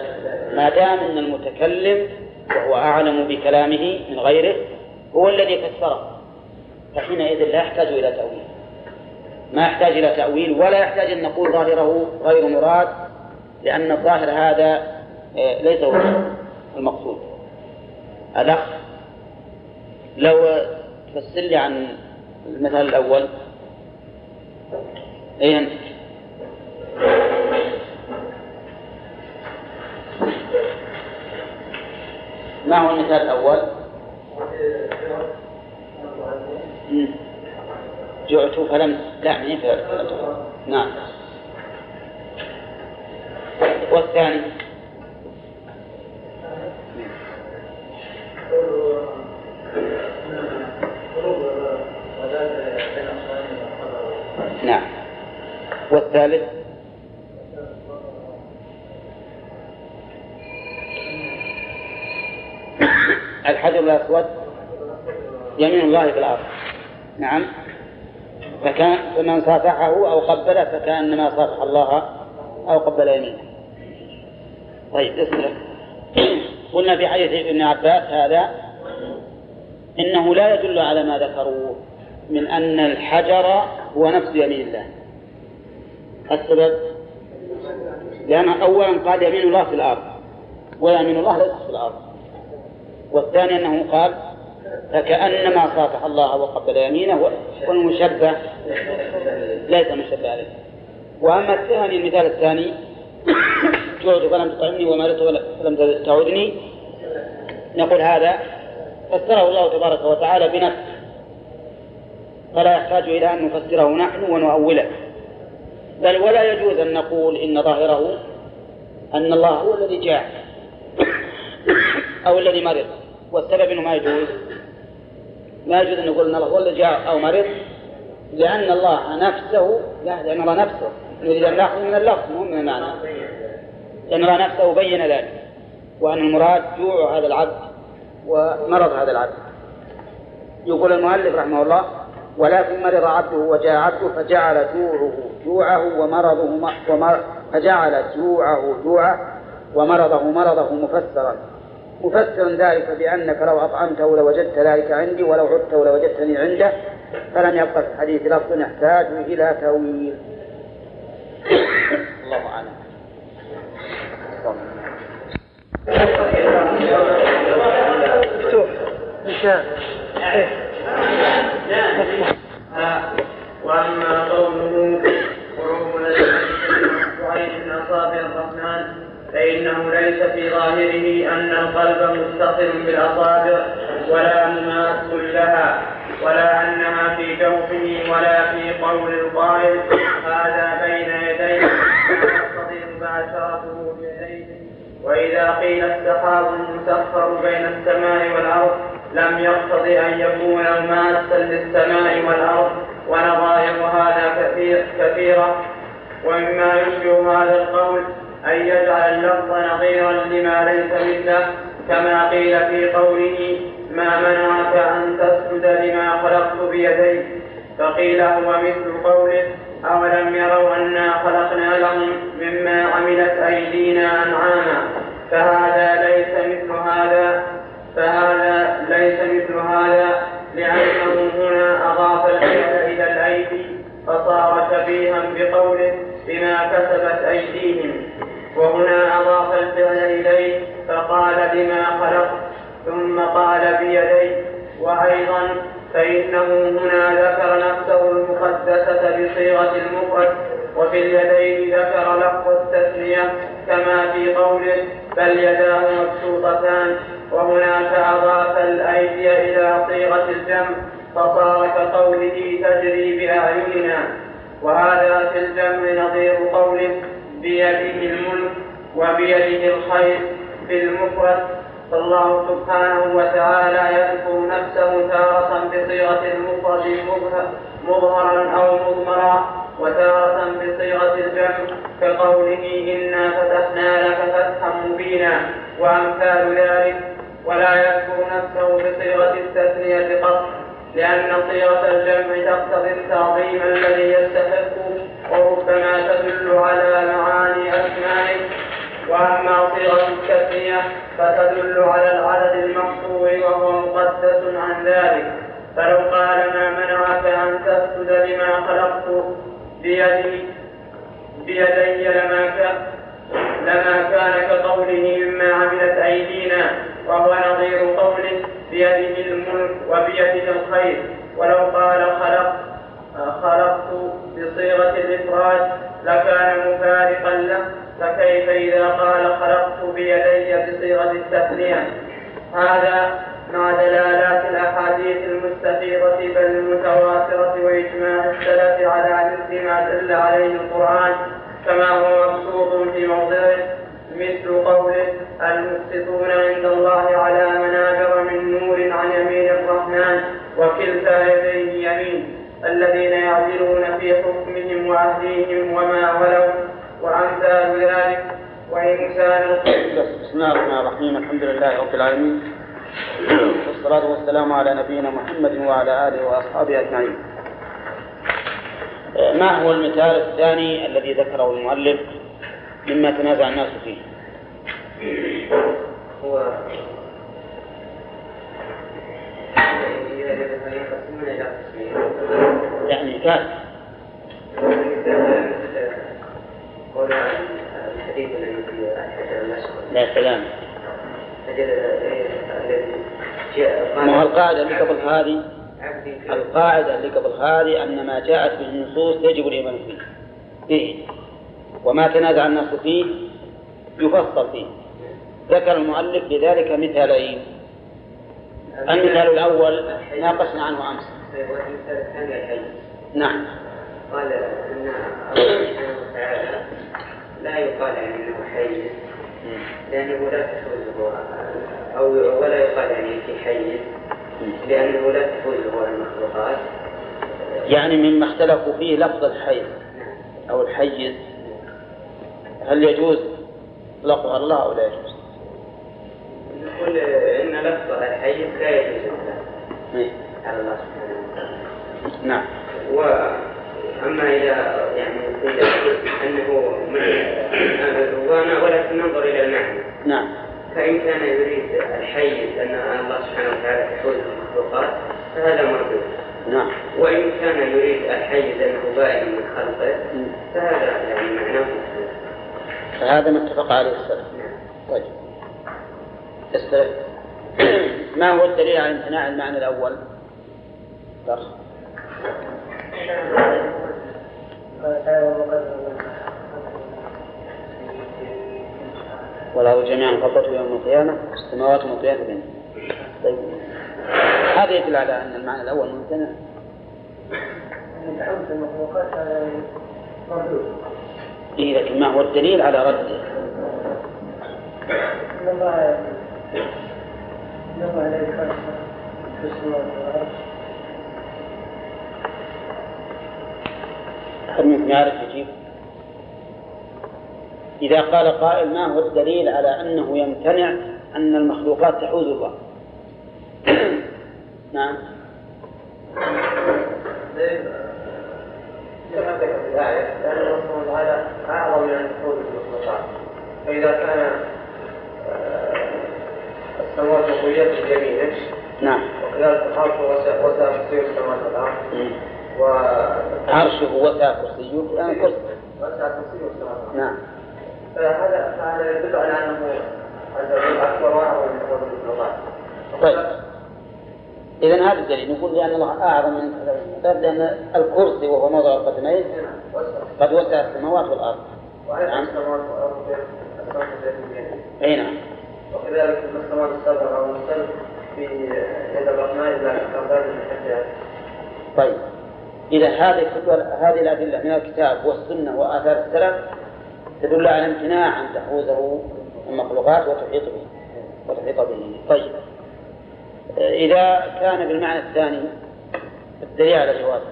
ما دام أن المتكلم وهو أعلم بكلامه من غيره هو الذي فسره. فحينئذ لا يحتاج إلى تأويل. ما يحتاج إلى تأويل ولا يحتاج أن نقول ظاهره غير مراد لأن الظاهر هذا آه، ليس هو المقصود. الأخ لو تفسر لي عن المثال الأول. أي أنت؟ ما هو المثال الأول؟ جعت فلم لا نعم. والثاني نعم والثالث؟ الحجر الأسود. يمين الله في الأرض. نعم. فكان فمن صافحه أو قبله فكأنما صافح الله أو قبل يمينه. طيب اسمع. قلنا في حديث ابن عباس هذا إنه لا يدل على ما ذكروه من أن الحجر هو نفس يمين الله. السبب؟ لأن أولا قال يمين الله في الأرض ويمين الله ليس في الأرض. والثاني أنه قال فكأنما صافح الله وقبل يمينه والمشبه ليس مشبه عليه. وأما الثاني المثال الثاني جعت فلم تطعمني ومرضت فلم تعودني نقول هذا فسره الله تبارك وتعالى بنفسه. فلا يحتاج إلى أن نفسره نحن ونؤوله. بل ولا يجوز أن نقول إن ظاهره أن الله هو الذي جاء أو الذي مرض. والسبب أنه ما يجوز. ما يجوز أن نقول أن الله هو الذي جاء أو مرض لأن الله نفسه لا لأن الله نفسه. نريد أن نأخذ من اللفظ مو من المعنى. لأن الله نفسه بين ذلك وأن المراد جوع هذا العبد ومرض هذا العبد. يقول المؤلف رحمه الله ولكن مرض عبده وجاء عبده فجعل جوعه جوعه ومرضه ومر فجعل جوعه جوعه ومرضه مرضه مفسرا. مفسرا ذلك بأنك لو أطعمته لوجدت ذلك عندي ولو عدته لوجدتني عنده فلم يبقى في الحديث لفظ يحتاج إلى تأويل. الله أعلم. مفتوح إن شاء واما قوله الذين من اصابع الرحمن فانه ليس في ظاهره ان القلب متصل بالاصابع ولا مماس لها ولا انها في جوفه ولا في قول القائل هذا بين يديه يقتضي مباشرته بيديه واذا قيل السحاب المسخر بين السماء والارض لم يقتضي أن يكون ماسا للسماء والأرض ونظائر هذا كثير كثيرة. ومما يشبه هذا القول أن يجعل اللفظ نظيرا لما ليس مثله كما قيل في قوله ما منعك أن تسجد لما خلقت بيدي فقيل هو مثل قوله أولم يروا أنا خلقنا لهم مما عملت أيدينا أنعاما؟ فهذا ليس مثل هذا. فهذا ليس مثل هذا لأنه هنا أضاف الفعل إلى الأيدي فصار شبيها بقوله بما كسبت أيديهم. وهنا أضاف الفعل إليه فقال بما خلق ثم قال بيدي وأيضا فإنه هنا ذكر نفسه المقدسة بصيغة المفرد وفي اليدين ذكر لفظ التثنية كما في قوله بل يداه مبسوطتان. وهناك أضاف الأيدي إلى صيغة الجمع فصار كقوله تجري بأعيننا. وهذا في الجمع نظير قوله بيده الملك وبيده الخير في المفرد. فالله سبحانه وتعالى يذكر نفسه تارة بصيغة المفرد مظهرا أو مضمرا وتارة بصيغة الجمع كقوله إنا فتحنا لك فتحا مبينا. وأمثال ذلك ولا يذكر نفسه بصيغة التثنية قط لأن صيغة الجمع تقتضي التعظيم الذي يستحق وربما تدل على معاني أسمائه. وأما صيغة التثنية فتدل على العدد المقصور وهو مقدس عن ذلك. فلو قال ما منعك أن تسجد لما خلقت بيدي بيدي لما كان لما كان كقوله مما عملت أيدينا وهو نظير قوله بيده الملك وبيده الخير. ولو قال خلق خلقت بصيغة الإفراد لكان مفارقا له. فكيف إذا قال خلقت بيدي بصيغة التثنية؟ هذا مع دلالات الأحاديث المستفيضة بل المتواترة وإجماع السلف على مثل ما دل عليه القرآن. كما هو مبسوط في موضعه مثل قوله المقسطون عند الله على منابر من نور عن يمين الرحمن وكلتا يديه يمين الذين يعدلون في حكمهم وعهدهم وما ولوا وأمثال ذلك وإن كان بسم الله الرحمن الرحيم الحمد لله رب العالمين والصلاة والسلام على نبينا محمد وعلى آله وأصحابه أجمعين. ما هو المثال الثاني الذي ذكره المؤلف مما تنازع الناس فيه؟ هو يعني الأسود لا سلام. جاء ما هو القاعدة اللي قبل هذه؟ القاعدة اللي قبل هذه أن ما جاءت به النصوص يجب الإيمان فيه. فيه وما تنازع الناس فيه يفصل فيه. ذكر المؤلف بذلك مثالين. المثال الأول ناقشنا عنه أمس. نعم. قال أن الله سبحانه وتعالى لا يقال يعني أنه حي. لأنه لا تحوزه أو ولا يقال يعني في حي. لأنه لا تحوزه المخلوقات. يعني مما اختلفوا فيه لفظ الحيز أو الحيز هل يجوز لفظ الله أو لا يجوز؟ نقول إن لفظ الحي لا يجوز إيه. على الله سبحانه وتعالى. نعم. وأما إذا يعني قيل أنه من وأنا ولكن ننظر إلى المعنى. نعم. فإن كان يريد الحيز أن الله سبحانه وتعالى تحوز المخلوقات فهذا مردود نعم. وإن كان يريد الحيز أنه بائن من خلقه فهذا يعني معناه. فهذا ما اتفق عليه السلف. طيب. السلف ما هو الدليل على امتناع المعنى الأول؟ درس. والأرض جميعا قبضته يوم القيامة السماوات مطويات بينه طيب هذا يدل على أن المعنى الأول ممتنع إيه لكن ما هو الدليل على رده؟ أحد منكم يعرف يجيب؟ إذا قال قائل ما هو الدليل على أنه يمتنع أن المخلوقات تحوز الله؟ نعم. كما ذكر في الآية لأن الله سبحانه وتعالى أعظم من أن تحول المخلوقات فإذا كان السماوات مطويات بيمينه نعم. وكذلك الأرض وسع وسع كرسي السماوات والأرض. و عرشه وسع كرسيه الآن كرسي. وسع كرسي السماوات. نعم. فهذا فهذا يدل على وجل أكبر وأعظم من طيب. إذا هذا الدليل نقول لأن الله أعظم من كذا لأن الكرسي وهو موضع القدمين قد وسع السماوات والأرض. نعم. أي نعم. وكذلك السماوات السبع أو السبع في يد الرحمن من حجها طيب. إذا هذه هذه الأدلة من الكتاب والسنة وآثار السلف تدل على امتناع أن تحوزه المخلوقات وتحيط به وتحيط به. طيب. إذا كان بالمعنى الثاني الدليل على جوازه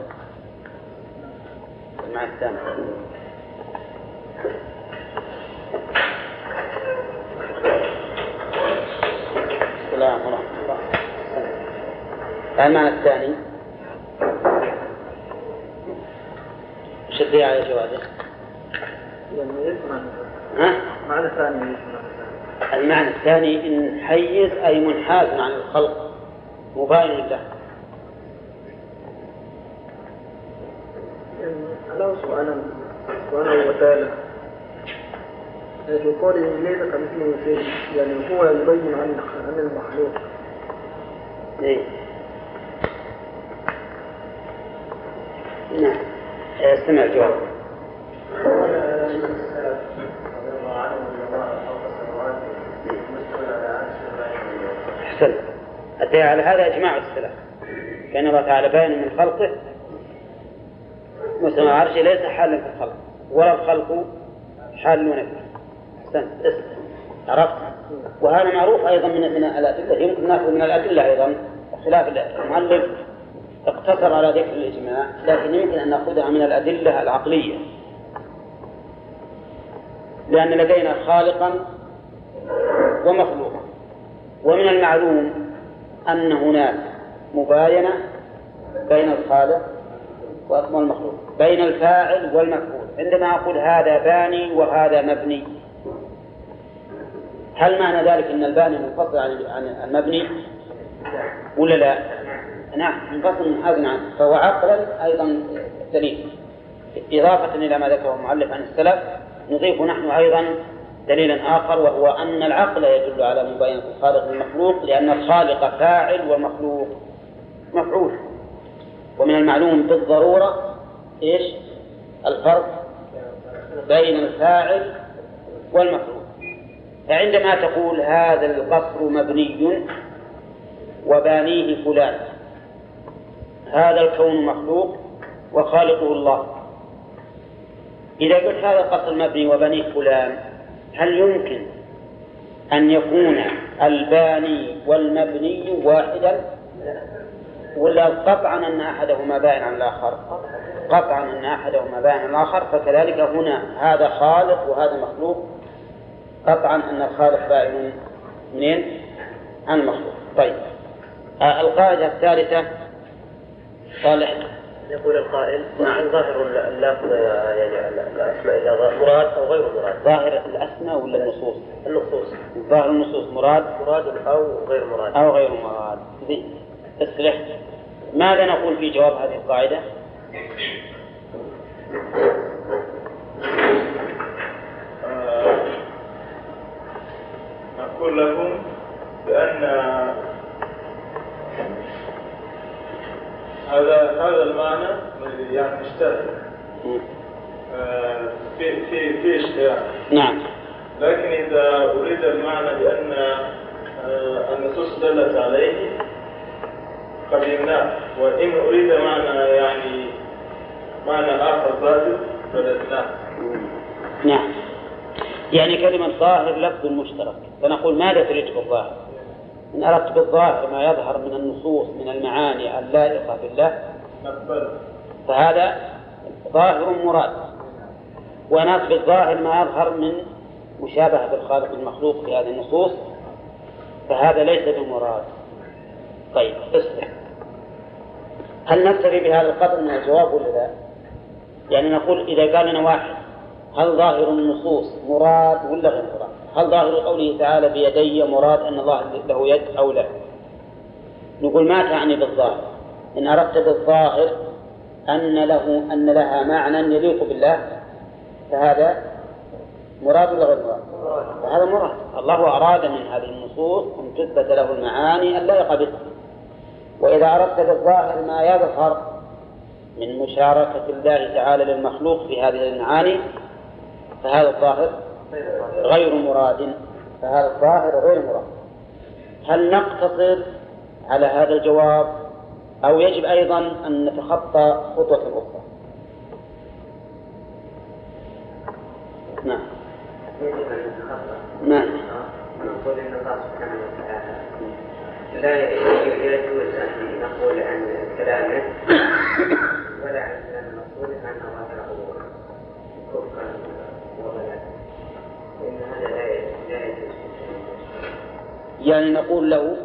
المعنى الثاني. السلام ورحمة الله. المعنى الثاني. الدليل على جوازه؟ يعني يسمع. ها؟ معنى ثاني يسمع. ثاني المعنى الثاني إن حيز أي منحاز عن الخلق. مباين له. يعني الله سبحانه سبحانه وتعالى في قوله ليس كمثله شيء يعني هو يبين عن عن المخلوق. إيه؟ نعم. أستمع الجواب أحسنت أتي على هذا إجماع السلف. كأن الله تعالى باين من خلقه. مثل عرشه ليس حالا في الخلق. ولا الخلق حالون فيه أحسنت. اسم عرفت؟ وهذا معروف أيضا من من الأدلة. يمكن نأخذ من الأدلة أيضا. خلاف المؤلف اقتصر على ذكر الإجماع. لكن يمكن أن نأخذها من الأدلة العقلية. لأن لدينا خالقا ومخلوقا. ومن المعلوم أن هناك مباينة بين الخالق والمخلوق بين الفاعل والمفعول. عندما أقول هذا باني وهذا مبني هل معنى ذلك أن الباني منفصل عن المبني؟ ولا لا؟ نعم منفصل منحاز عنه فهو عقلا أيضا دليل. إضافة إلى ما ذكره المؤلف عن السلف نضيف نحن أيضا دليلا آخر وهو أن العقل يدل على مباينة الخالق للمخلوق لأن الخالق فاعل والمخلوق مفعول. ومن المعلوم بالضرورة إيش؟ الفرق بين الفاعل والمفعول. فعندما تقول هذا القصر مبني وبانيه فلان هذا الكون مخلوق وخالقه الله. إذا قلت هذا القصر مبني وبنيه فلان هل يمكن أن يكون الباني والمبني واحدا؟ ولا قطعا أن أحدهما بائن عن الآخر؟ قطعا أن أحدهما بائن عن الآخر فكذلك هنا هذا خالق وهذا مخلوق. قطعا أن الخالق بائن منين؟ عن المخلوق. طيب. آه القاعدة الثالثة صالح. يقول القائل نعم ظاهر اللفظ يعني الأسماء إذا مراد أو غير مراد ظاهر الأسماء ولا النصوص؟ النصوص ظاهر النصوص مراد مراد أو غير مراد أو غير مراد ذي. اصلح ماذا نقول في جواب هذه القاعدة؟ نقول لهم بأن هذا هذا المعنى يعني مشترك آه، في في في اشتراك. نعم. لكن إذا أريد المعنى بأن آه، النصوص دلت عليه قبلناه وإن أريد معنى يعني معنى آخر ظاهر فلسناه نعم. يعني كلمة ظاهر لفظ مشترك. فنقول ماذا تريد بالظاهر؟ إن أردت بالظاهر ما يظهر من النصوص من المعاني اللائقة بالله فهذا ظاهر مراد وناس بالظاهر ما يظهر من مشابهة بالخالق المخلوق في هذه النصوص فهذا ليس بمراد طيب اصبر هل نكتفي بهذا القدر من الجواب ولا لا؟ يعني نقول إذا قال لنا واحد هل ظاهر النصوص مراد ولا غير مراد؟ هل ظاهر قوله تعالى بيدي مراد أن الله له يد أو لا؟ نقول ما تعني بالظاهر إن أردت بالظاهر أن له أن لها معنى يليق بالله فهذا مراد ولا غير مراد؟ فهذا مراد الله أراد من هذه النصوص أن تثبت له المعاني اللائقة به وإذا أردت بالظاهر ما يظهر من مشاركة الله تعالى للمخلوق في هذه المعاني فهذا الظاهر غير مراد فهذا الظاهر غير مراد. هل نقتصر على هذا الجواب؟ أو يجب أيضا أن نتخطى خطوة أخرى. نعم. يجب أن نتخطى نعم. نقول وتعالى لا يجوز أن نقول عن كلامه ولا عن كلام الرسول أن ظاهره كفرا يعني نقول له